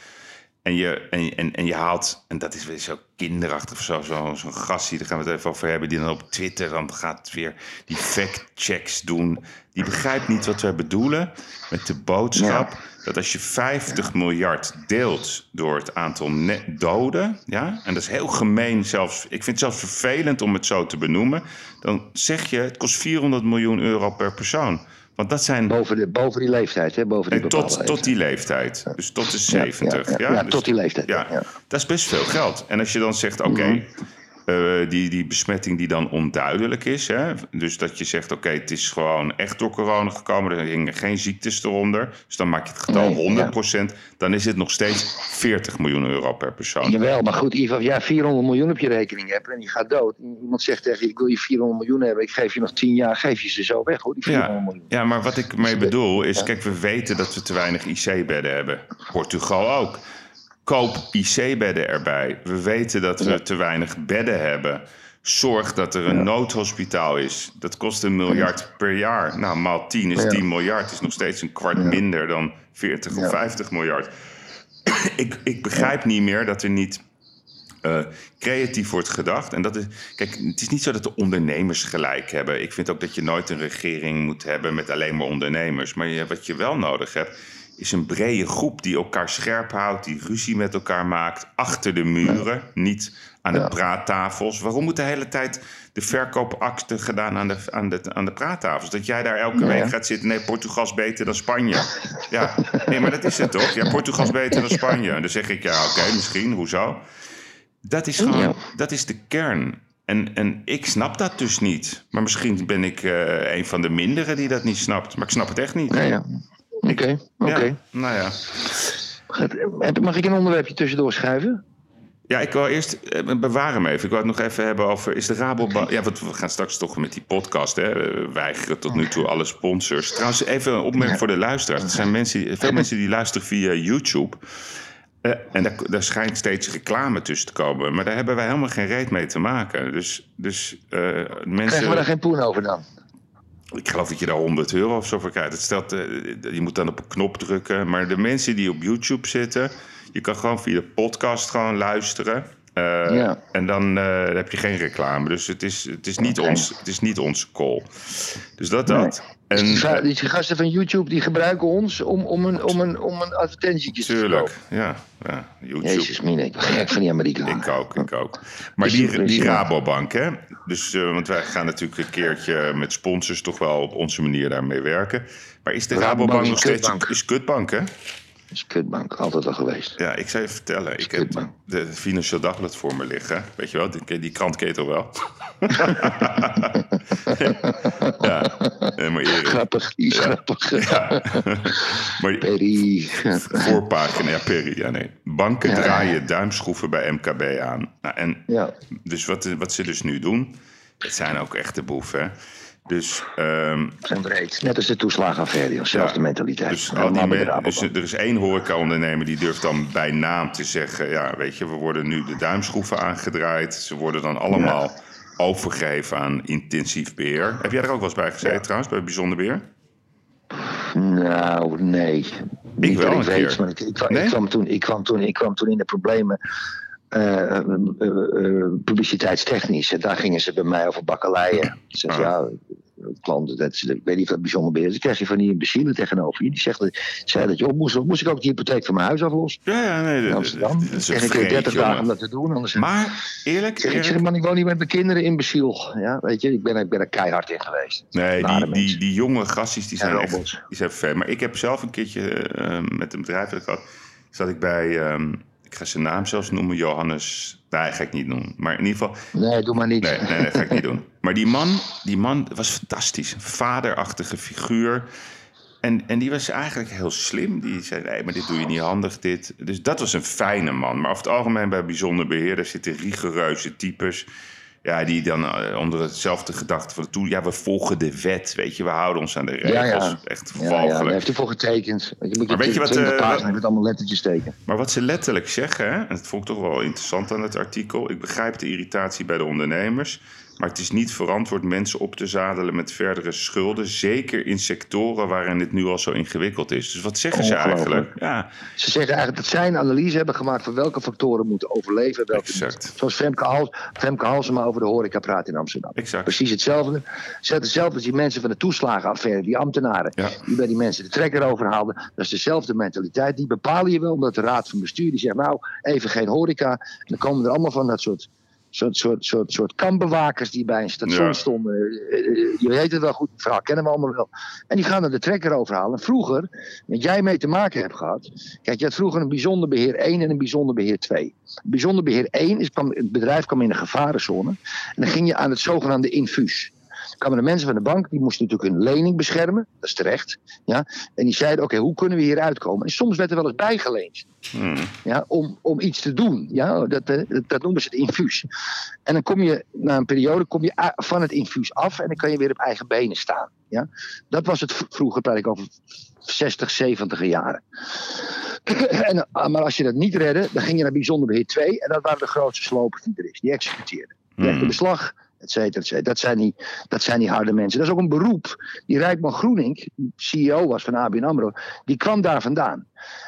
En je, en, en, en je haalt, en dat is weer zo kinderachtig of zo, zo, zo'n gastie, daar gaan we het even over hebben, die dan op Twitter dan gaat weer die fact-checks doen. Die begrijpt niet wat wij bedoelen met de boodschap dat als je 50 miljard deelt door het aantal ne- doden, ja, en dat is heel gemeen zelfs, ik vind het zelfs vervelend om het zo te benoemen, dan zeg je het kost 400 miljoen euro per persoon. Want dat zijn Boven, de, boven die leeftijd, hè? Boven die bepaalde tot, tot die leeftijd. Dus tot de Ja, 70. ja, Ja, ja, ja, Dus- tot die leeftijd, Ja, dat is best veel geld. En als je dan zegt, oké, Mhm. Eh, die, die besmetting die dan onduidelijk is. Hè, dus dat je zegt, oké, het is gewoon echt door corona gekomen. Er hingen geen ziektes eronder. Dus dan maak je het getal Nee, 100%. Dan is het nog steeds 40 miljoen euro per persoon. Jawel, maar goed, Ivo, als jij 400 miljoen op je rekening hebt en die gaat dood. Iemand zegt tegen je, ik wil je 400 miljoen hebben, ik geef je nog 10 jaar, geef je ze zo weg hoor, die 400 Ja, miljoen. ja, maar wat ik mee bedoel is, kijk, we weten dat we te weinig IC-bedden hebben. Portugal ook. Koop IC-bedden erbij. We weten dat we te weinig bedden hebben. Zorg dat er een noodhospitaal is. Dat kost een miljard per jaar. Nou, maal 10 is Ja. 10 miljard. Is nog steeds een kwart minder dan 40 of Ja. 50 miljard. ik, ik begrijp niet meer dat er niet eh, creatief wordt gedacht. En dat is, kijk, het is niet zo dat de ondernemers gelijk hebben. Ik vind ook dat je nooit een regering moet hebben met alleen maar ondernemers. Maar je, wat je wel nodig hebt, is een brede groep die elkaar scherp houdt, die ruzie met elkaar maakt, achter de muren, niet aan de Ja. praattafels. Waarom moet de hele tijd de verkoopakte gedaan aan de, aan de, aan de praattafels? Dat jij daar elke Ja. week gaat zitten, nee, Portugal is beter dan Spanje. Ja, nee, maar dat is het toch? Ja, Portugal is beter dan Spanje. En dan zeg ik, ja, oké, misschien, hoezo? Dat is gewoon, dat is de kern. En, en ik snap dat dus niet. Maar misschien ben ik eh, een van de minderen die dat niet snapt. Maar ik snap het echt niet. Ja, ja. Oké, oké. Ja, nou ja. Goed, Mag ik een onderwerpje tussendoor schuiven? Ja, ik wil eerst eh, bewaar hem even. Ik wil het nog even hebben over. Is de Rabobank. Ja, want we gaan straks toch met die podcast. Hè, we weigeren tot nu toe alle sponsors. Trouwens, even een opmerking voor de luisteraars. Er zijn mensen, veel mensen die luisteren via YouTube. Eh, en daar, daar schijnt steeds reclame tussen te komen. Maar daar hebben wij helemaal geen reet mee te maken. Dus, dus eh, mensen. Krijgen we daar geen poen over dan? Ik geloof dat je daar 100 euro of zo voor krijgt. Het stelt, eh, je moet dan op een knop drukken. Maar de mensen die op YouTube zitten, je kan gewoon via de podcast gewoon luisteren. Eh. En dan eh, heb je geen reclame. Dus het is, het is, niet, ons, het is niet onze call. Dus dat Nee. Dus En, die, gasten van YouTube die gebruiken ons om, om een, om een, om een advertentietje te tuurlijk, ja. ja YouTube. Jezus mine, ik ben gek van die Amerikanen. Ik ook, ik ook. Maar die, die- Rabobank, hè? Dus, eh, want wij gaan natuurlijk een keertje met sponsors toch wel op onze manier daarmee werken. Maar is de Rabobank Rabobank nog een steeds is kutbank, hè? Is kutbank, altijd al geweest. Ja, ik zou je vertellen. Ik heb de Financieel Dagblad voor me liggen. Weet je wel, die, die krant ken je toch wel? ja, maar Erik. Grappig, die is grappig. Ja. maar Perry. voorpagina, ja, Perry, ja nee. Banken Ja. draaien duimschroeven bij MKB aan. Nou, en Ja, Dus wat, wat ze dus nu doen, het zijn ook echte boeven. hè. Dus, ehm, zijn breed. Net als de toeslagenaffaire, joh. zelfde Ja. mentaliteit. dus, al die dus er is één horecaondernemer die durft dan bij naam te zeggen... ja, weet je, we worden nu de duimschroeven aangedraaid. Ze worden dan allemaal overgegeven aan intensief beheer. Heb jij er ook wel eens bij gezeten trouwens, bij Bijzonder Beheer? Nou, nee. Niet wel ik weet, maar ik, ik, kwam- Nee? ik, kwam toen, ik, kwam toen, ik kwam toen in de problemen. Eh, publiciteitstechnisch. En daar gingen ze bij mij over bakkeleien. Ze Ah. ja, klanten, dat is, ik weet niet dat bijzonder is. Dan krijg je van die imbecielen tegenover je. Die zegt, zei dat je op moest. Moest ik ook de hypotheek van mijn huis aflossen? Ja, ja, nee. In Amsterdam. dat is een En ik heb 30 vreed, dagen om dat te doen. Anders Maar, eerlijk, zeg, ik zeg, man, ik woon hier met mijn kinderen imbeciel. Ja, weet je, ik ben, ik ben er keihard in geweest. Nee, die, die, die jonge gastjes die zijn echt die zijn ver. Maar ik heb zelf een keertje met een bedrijf dat ik had, zat ik bij, ehm, ik ga zijn naam zelfs noemen, Johannes. Nee, ga ik niet noemen. Maar in ieder geval, Nee, doe maar niet. nee, nee, nee ga ik niet doen. Maar die man, die man was fantastisch. Een vaderachtige figuur. En, en die was eigenlijk heel slim. Die zei, nee, maar dit doe je niet handig, dit. Dus dat was een fijne man. Maar over het algemeen bij bijzonder beheer, daar zitten rigoureuze types. Ja, die dan eh, onder hetzelfde gedachte van toe, ja, we volgen de wet, weet je, we houden ons aan de regels. Ja, ja. Echt Ja, ja, daar heeft hij voor getekend. Je moet Maar weet je wat, 20 pagina's met allemaal lettertjes tekenen. Maar wat ze letterlijk zeggen, hè, en dat vond ik toch wel interessant aan het artikel. Ik begrijp de irritatie bij de ondernemers. Maar het is niet verantwoord mensen op te zadelen met verdere schulden. Zeker in sectoren waarin het nu al zo ingewikkeld is. Dus wat zeggen ze eigenlijk? Ja, Ze zeggen eigenlijk dat zij een analyse hebben gemaakt van welke factoren moeten overleven. en Welke Exact. niet. Zoals Femke, Hals, Femke Halsema over de horeca praat in Amsterdam. exact. Precies hetzelfde. Ze zeggen hetzelfde als die mensen van de toeslagenaffaire, die ambtenaren. Ja. Die bij die mensen de trekker overhaalden. Dat is dezelfde mentaliteit. Die bepalen je wel, omdat de raad van bestuur die zegt nou, even geen horeca. En dan komen er allemaal van dat soort soort, soort, soort, soort kampbewakers die bij een station Ja. stonden. Eh, eh, Je weet het wel goed, het verhaal kennen we allemaal wel. En die gaan er de trekker overhalen. En vroeger, wat jij mee te maken hebt gehad. Kijk, je had vroeger een bijzonder beheer 1 en een bijzonder beheer 2. Bijzonder beheer 1 is, kwam, het bedrijf kwam in een gevarenzone. En dan ging je aan het zogenaamde infuus. Kwamen de mensen van de bank, die moesten natuurlijk hun lening beschermen. Dat is terecht. Ja? En die zeiden, oké, hoe kunnen we hier uitkomen? En soms werd er wel eens bijgeleend Hmm. ja, om, om iets te doen. Ja, dat, eh, dat, dat noemen ze het infuus. En dan kom je na een periode kom je van het infuus af en dan kan je weer op eigen benen staan. Ja? Dat was het vroeger, praat ik over 60, 70 jaren. En, eh, maar als je dat niet redde, dan ging je naar bijzonder beheer 2 en dat waren de grootste slopers die er is. Die executeerden. Die legden Hmm. beslag, et cetera, et cetera. Dat zijn, die, dat zijn die harde mensen. Dat is ook een beroep. Die Rijkman Groening, CEO was van ABN AMRO, die kwam daar vandaan.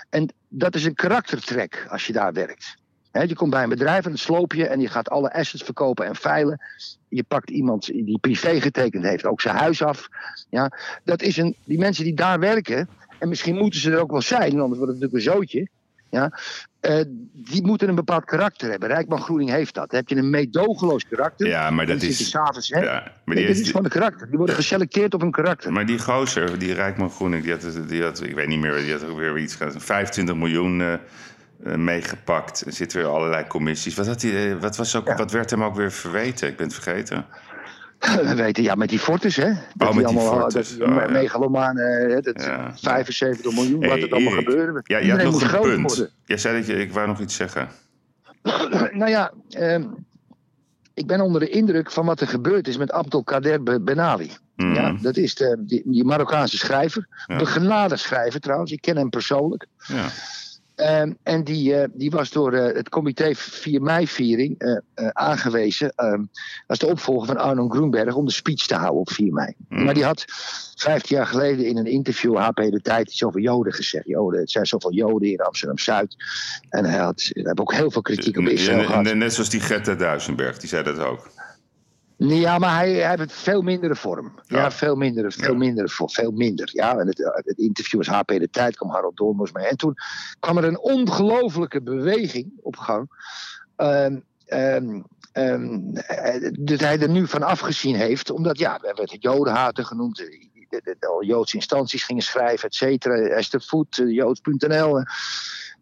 En dat is een karaktertrek als je daar werkt. Je komt bij een bedrijf en dan sloop je en je gaat alle assets verkopen en veilen. Je pakt iemand die privé getekend heeft, ook zijn huis af. Ja, dat is een, die mensen die daar werken, en misschien moeten ze er ook wel zijn, anders wordt het natuurlijk een zootje. Ja, eh, die moeten een bepaald karakter hebben. Rijkman Groening heeft dat. Dan heb je een meedogenloos karakter. Ja, maar dat is... s'avonds, hè? Ja, maar die dit is gewoon een karakter. Die worden geselecteerd op een karakter. Maar die gozer, die Rijkman Groening, die had, die had, ik weet niet meer, die had ook weer iets gehad, 25 miljoen eh, meegepakt. Er zitten weer allerlei commissies. Wat, had hij, wat, was ook, Ja. wat werd hem ook weer verweten? Ik ben het vergeten. We weten, ja, met die Fortis, hè? Dat Oh, met die allemaal, Fortis. Oh, ja. dat Ja. 75 miljoen, Hey, wat er allemaal Erik, gebeurde. Ja, je had nog een punt. worden. Jij zei dat je, ik wou nog iets zeggen. nou ja, ehm, ik ben onder de indruk van wat er gebeurd is met Abdelkader Be- Benali. Hmm. Ja, dat is de, die, die Marokkaanse schrijver. Ja. Begenadigd schrijver trouwens, ik ken hem persoonlijk. Ja. Ehm, en die, eh, die was door eh, het comité 4 mei-viering eh, aangewezen ehm, als de opvolger van Arno Groenberg om de speech te houden op 4 mei. Mm. Maar die had 15 jaar geleden in een interview HP de Tijd iets over Joden gezegd. Joden, het zijn zoveel Joden in Amsterdam-Zuid. En hij had, hij ook heel veel kritiek op Israël gehad. net- net zoals die Greta Duisenberg, die zei dat ook. Ja, maar hij, hij heeft het veel mindere vorm. Ja, Ja. veel minder, veel Ja. minder, voor- veel minder. Ja, en het, het interview was HP de Tijd, kwam Harold Dormos mee. En toen kwam er een ongelofelijke beweging op gang. Ehm, ehm, ehm, eh, dat hij er nu van afgezien heeft, omdat ja, er werd jodenhater genoemd. De, de, de, de Joodse instanties gingen schrijven, et cetera. Esther Voet, eh, joods.nl.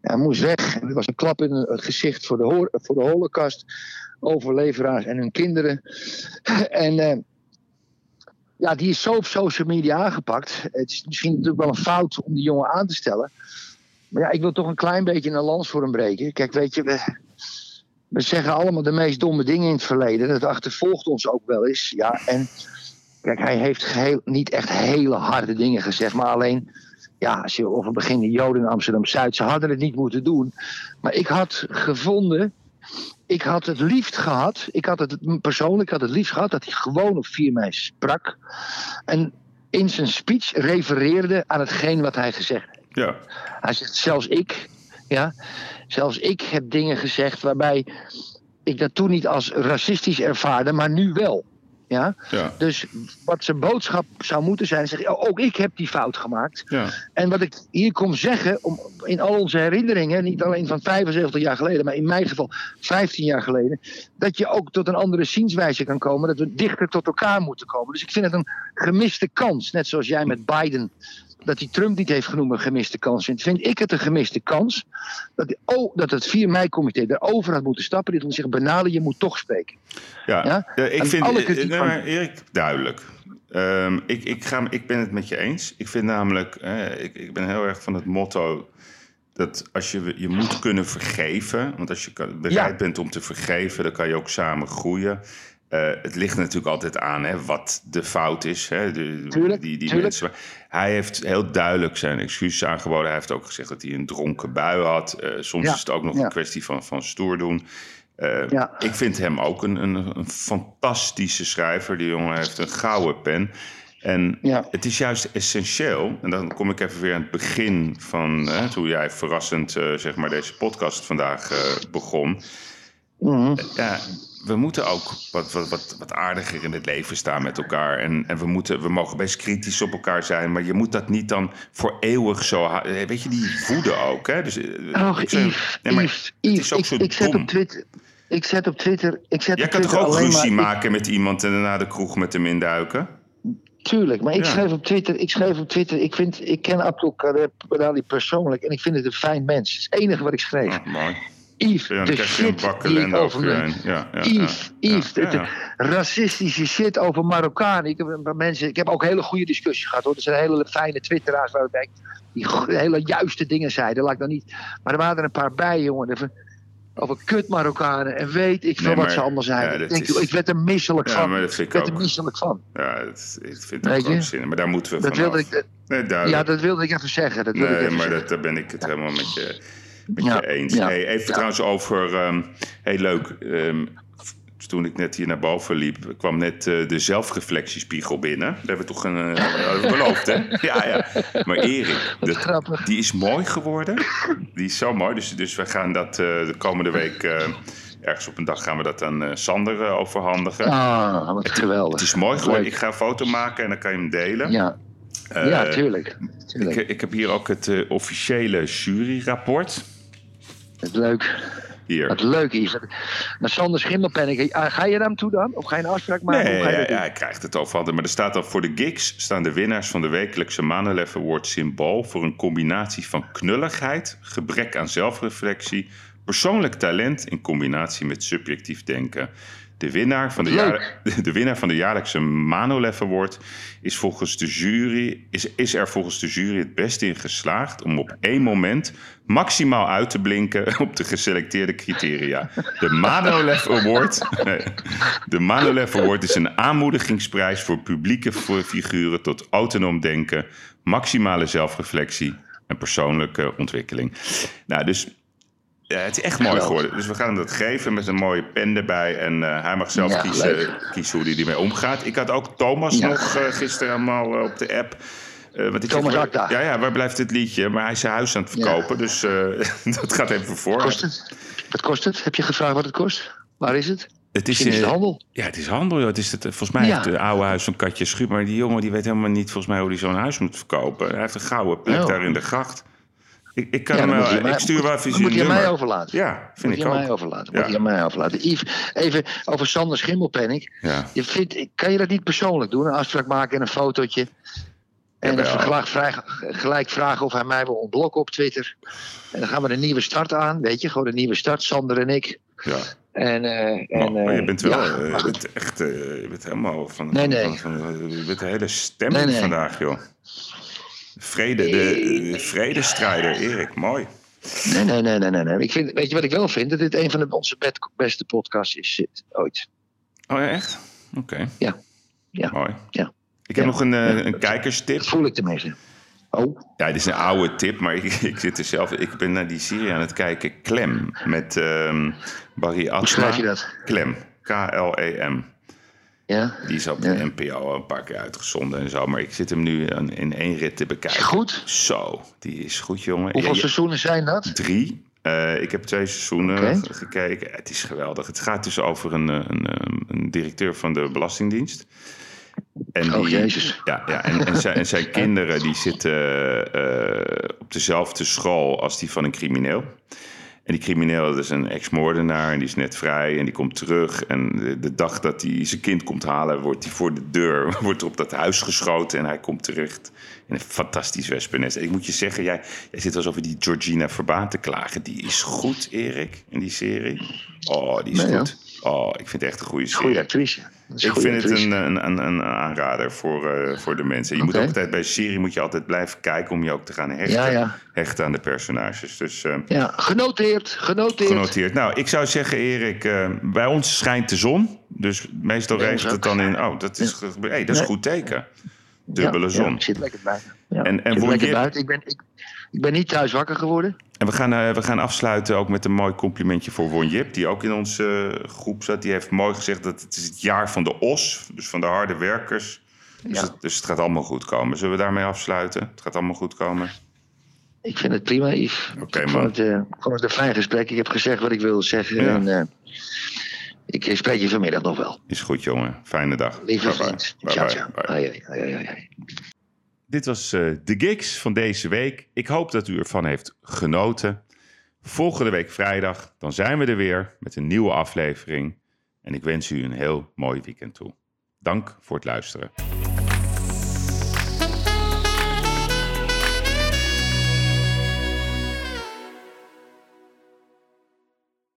Hij moest weg. Er was een klap in het gezicht voor de, voor de holocaust. Overleveraars en hun kinderen. En eh, ja, die is zo op social media aangepakt. Het is misschien natuurlijk wel een fout om die jongen aan te stellen. Maar ja, ik wil toch een klein beetje een lans voor hem breken. Kijk, weet je, we, we zeggen allemaal de meest domme dingen in het verleden. Dat achtervolgt ons ook wel eens. Ja, en kijk, hij heeft niet echt hele harde dingen gezegd. Maar alleen, ja, als je over beginnen Joden in Amsterdam-Zuid. Ze hadden het niet moeten doen. Maar ik had gevonden ik had het liefst gehad, ik had het persoonlijk had het liefst gehad dat hij gewoon op 4 mei sprak. En in zijn speech refereerde aan hetgeen wat hij gezegd heeft. Ja, Hij zegt, zelfs ik, ja, zelfs ik heb dingen gezegd waarbij ik dat toen niet als racistisch ervaarde, maar nu wel. Ja? ja, Dus wat zijn boodschap zou moeten zijn, zeg oh, ook ik heb die fout gemaakt. ja. En wat ik hier kom zeggen, om, in al onze herinneringen, niet alleen van 75 jaar geleden, maar in mijn geval 15 jaar geleden, dat je ook tot een andere zienswijze kan komen, dat we dichter tot elkaar moeten komen. Dus ik vind het een gemiste kans, net zoals jij met Biden, dat hij Trump niet heeft genoemd een gemiste kans vindt, vind ik het een gemiste kans dat, oh, dat het 4 mei-comité erover had moeten stappen. Dit wil zeggen, benalen, je moet toch spreken. Ja, Ja? ja, ik En vind, eh, nee, maar Erik, duidelijk. Ehm, ik, ik, ga, ik ben het met je eens. Ik vind namelijk, eh, ik, ik ben heel erg van het motto dat als je, je moet kunnen vergeven, want als je bereid Ja. bent om te vergeven, dan kan je ook samen groeien. Eh, het ligt natuurlijk altijd aan hè, wat de fout is. Hè, de, Tuurlijk, die, die tuurlijk. mensen. Hij heeft heel duidelijk zijn excuses aangeboden. Hij heeft ook gezegd dat hij een dronken bui had. Eh, soms Ja, is het ook nog ja. een kwestie van, van stoer doen. Eh, Ja. Ik vind hem ook een, een, een fantastische schrijver. Die jongen heeft een gouden pen. En het is juist essentieel. En dan kom ik even weer aan het begin van hè, toen jij verrassend zeg maar deze podcast vandaag begon. Mhm. Ja, we moeten ook wat, wat, wat, wat aardiger in het leven staan met elkaar. En, en we, moeten, we mogen best kritisch op elkaar zijn. Maar je moet dat niet dan voor eeuwig zo... eh, Weet je, die woede ook. Hè? Dus, eh, Och, ik zeg- Yves, nee, maar Yves, het is ook ik, zo ik zet op Twitter. Ik zet op Twitter. Ik zet Jij op kan toch Twitter ook alleen ruzie maar, maken met iemand en daarna de kroeg met hem induiken? Tuurlijk, maar ik Ja. schreef op Twitter. Ik schreef op Twitter. Ik, vind, ik ken Abdul Kader Badali persoonlijk en ik vind het een fijn mens. Het is het enige wat ik schreef. Ah, mooi. Yves, Ja, de shit die ik over. Ja, ja, Yves, ja, Yves, ja. racistische shit over Marokkanen. Ik heb mensen, ik heb ook hele goede discussies gehad hoor. Er zijn hele fijne twitteraars waarbij ik die hele juiste dingen zeiden. Laat ik dan niet. Maar er waren er een paar bij, jongen. Over kut Marokkanen en weet ik veel Nee, wat maar- ze allemaal zijn. ik, dat denk, is- ik werd er misselijk van. maar dat Ik vind ik werd er misselijk van. Ja, het, ik vind het ook zin. Maar daar moeten we Dat vanaf. wilde ik, Nee, ja, dat wilde ik even zeggen. Dat wilde ik Nee, even maar zeggen. dat, daar ben ik het helemaal met je, met Ja, je eens. ja, Hey, even ja. trouwens over, ehm, heel leuk, ehm, toen ik net hier naar boven liep, kwam net eh, de zelfreflectiespiegel binnen. Daar hebben we toch een, eh, beloofd, hè? Ja, ja. Maar Erik, dat- die is mooi geworden. Die is zo mooi. Dus, dus we gaan dat eh, de komende week, ergens op een dag gaan we dat aan Sander overhandigen. Ah, wat geweldig. Het is mooi geworden. Leuk. Ik ga een foto maken en dan kan je hem delen. Ja, ja tuurlijk. tuurlijk. ik, ik heb hier ook het officiële juryrapport. Het is leuk. Hier. Wat leuk is. Maar Sander Schimmelpenninck, ah, ga je naar hem toe dan? Of ga je een afspraak maken? Nee, ja, hij krijgt het overal. Maar er staat al voor de gigs staan de winnaars van de wekelijkse Manolef Award symbool voor een combinatie van knulligheid, gebrek aan zelfreflectie, persoonlijk talent in combinatie met subjectief denken. De winnaar van de, jaar, de winnaar van de jaarlijkse Manolef Award is, volgens de jury, is, is er volgens de jury het beste in geslaagd om op één moment maximaal uit te blinken op de geselecteerde criteria. De Manolef Award, de Manolef Award is een aanmoedigingsprijs voor publieke figuren tot autonoom denken, maximale zelfreflectie En persoonlijke ontwikkeling. Nou, dus ja, het is echt mooi Geweldig. geworden. Dus we gaan hem dat geven met een mooie pen erbij. En eh, hij mag zelf Ja, kiezen, kiezen hoe hij ermee omgaat. Ik had ook Thomas Ja. nog eh, gisteren allemaal eh, op de app. Want ik Thomas Akda. Ja, ja, waar blijft het liedje? Maar hij is zijn huis aan het Ja. verkopen. Dus dat gaat even voor. Kost het? Wat kost het? Heb je gevraagd wat het kost? Waar is het? Het is, is het handel. Ja, het is handel. joh. Het is het, volgens mij Ja. het oude huis van Katje Schuur. Maar die jongen die weet helemaal niet volgens mij hoe hij zo'n huis moet verkopen. Hij heeft een gouden plek Oh. daar in de gracht. Ik, ik, kan Ja, hem mij- ik stuur wel even moet je mij overlaten. Ja, vind moet ik je aan mij ook. overlaten. Ja. Moet je aan mij overlaten. Yves, even over Sander Schimmelpenning. Ja. Je vindt, kan je dat niet persoonlijk doen? Een afspraak maken en een fotootje. En dan gelijk vragen, gelijk vragen of hij mij wil ontblokken op Twitter. En dan gaan we een nieuwe start aan. Weet je, gewoon een nieuwe start. Sander en ik. ja. En, eh, en, Maar je eh, bent wel, ja, eh, je bent echt, je bent helemaal van, Nee, nee. van, van- je bent de hele stemming nee. vandaag, joh. Vrede, de, de vredestrijder, Erik, mooi. Nee, nee, nee, nee, nee. Ik vind, weet je wat ik wel vind? Dat dit een van de, onze beste podcasts is ooit. Oh ja, echt? Oké. Ja. Ja. Mooi. Ja. Ik heb Ja. nog een, eh, Ja. een kijkerstip. Dat voel ik tenminste. Oh, Ja, dit is een oude tip, maar ik, ik zit er zelf... Ik ben naar die serie aan het kijken, Klem, met ehm, Barry Asma. hoe schrijf je dat? Klem, K-L-E-M. Ja? Die is op de Ja. NPO al een paar keer uitgezonden en zo. Maar ik zit hem nu in één rit te bekijken. goed? Zo, die is goed, jongen. Hoeveel Ja, seizoenen zijn dat? Drie. Eh, ik heb twee seizoenen gekeken. Het is geweldig. Het gaat dus over een, eh, een, eh, een directeur van de Belastingdienst. En Oh, die, Jezus. Ja, ja en, en, zijn, en zijn kinderen die zitten eh, op dezelfde school als die van een crimineel. En die crimineel dat is een ex-moordenaar en die is net vrij en die komt terug. En de, de dag dat hij zijn kind komt halen, wordt hij voor de deur, wordt op dat huis geschoten en hij komt terecht in een fantastisch wespennest. En ik moet je zeggen, jij, jij zit alsof over die Georgina Verbaan te klagen. Die is goed, Erik, in die serie. Oh, die is Nee, ja. Oh, ik vind het echt een goede serie. Goede actrice. Ik goede vind het actrice. een, een, een, een aanrader voor, eh, voor de mensen. Je moet Oké. ook altijd bij een serie moet je altijd blijven kijken om je ook te gaan hechten, Ja, ja. hechten aan de personages. Dus eh, Ja, genoteerd, genoteerd. genoteerd. Nou, ik zou zeggen, Erik, eh, bij ons schijnt de zon. Dus meestal regent het dan in. Oh, dat is, hey, dat is een goed teken. Dubbele zon. Ja, ik zit lekker buiten. Ja, En- en zit lekker je- buiten. Ik ben, ik, ik ben niet thuis wakker geworden. En we gaan, eh, we gaan afsluiten ook met een mooi complimentje voor Won Jip, die ook in onze eh, groep zat. Die heeft mooi gezegd dat het is het jaar van de os, dus van de harde werkers. Dus, Ja. het, dus het gaat allemaal goed komen. Zullen we daarmee afsluiten? Het gaat allemaal goed komen. Ik vind het prima, Yves. Oké, man. vond het, eh, ik vond het een fijn gesprek. Ik heb gezegd wat ik wilde zeggen. Ja. En, ik spreek je vanmiddag nog wel. Is goed, jongen. Fijne dag. Lieve vriend. Ciao, ciao. Bye. Ai, ai. Dit was eh, de gigs van deze week. Ik hoop dat u ervan heeft genoten. Volgende week vrijdag, dan zijn we er weer met een nieuwe aflevering. En ik wens u een heel mooi weekend toe. Dank voor het luisteren.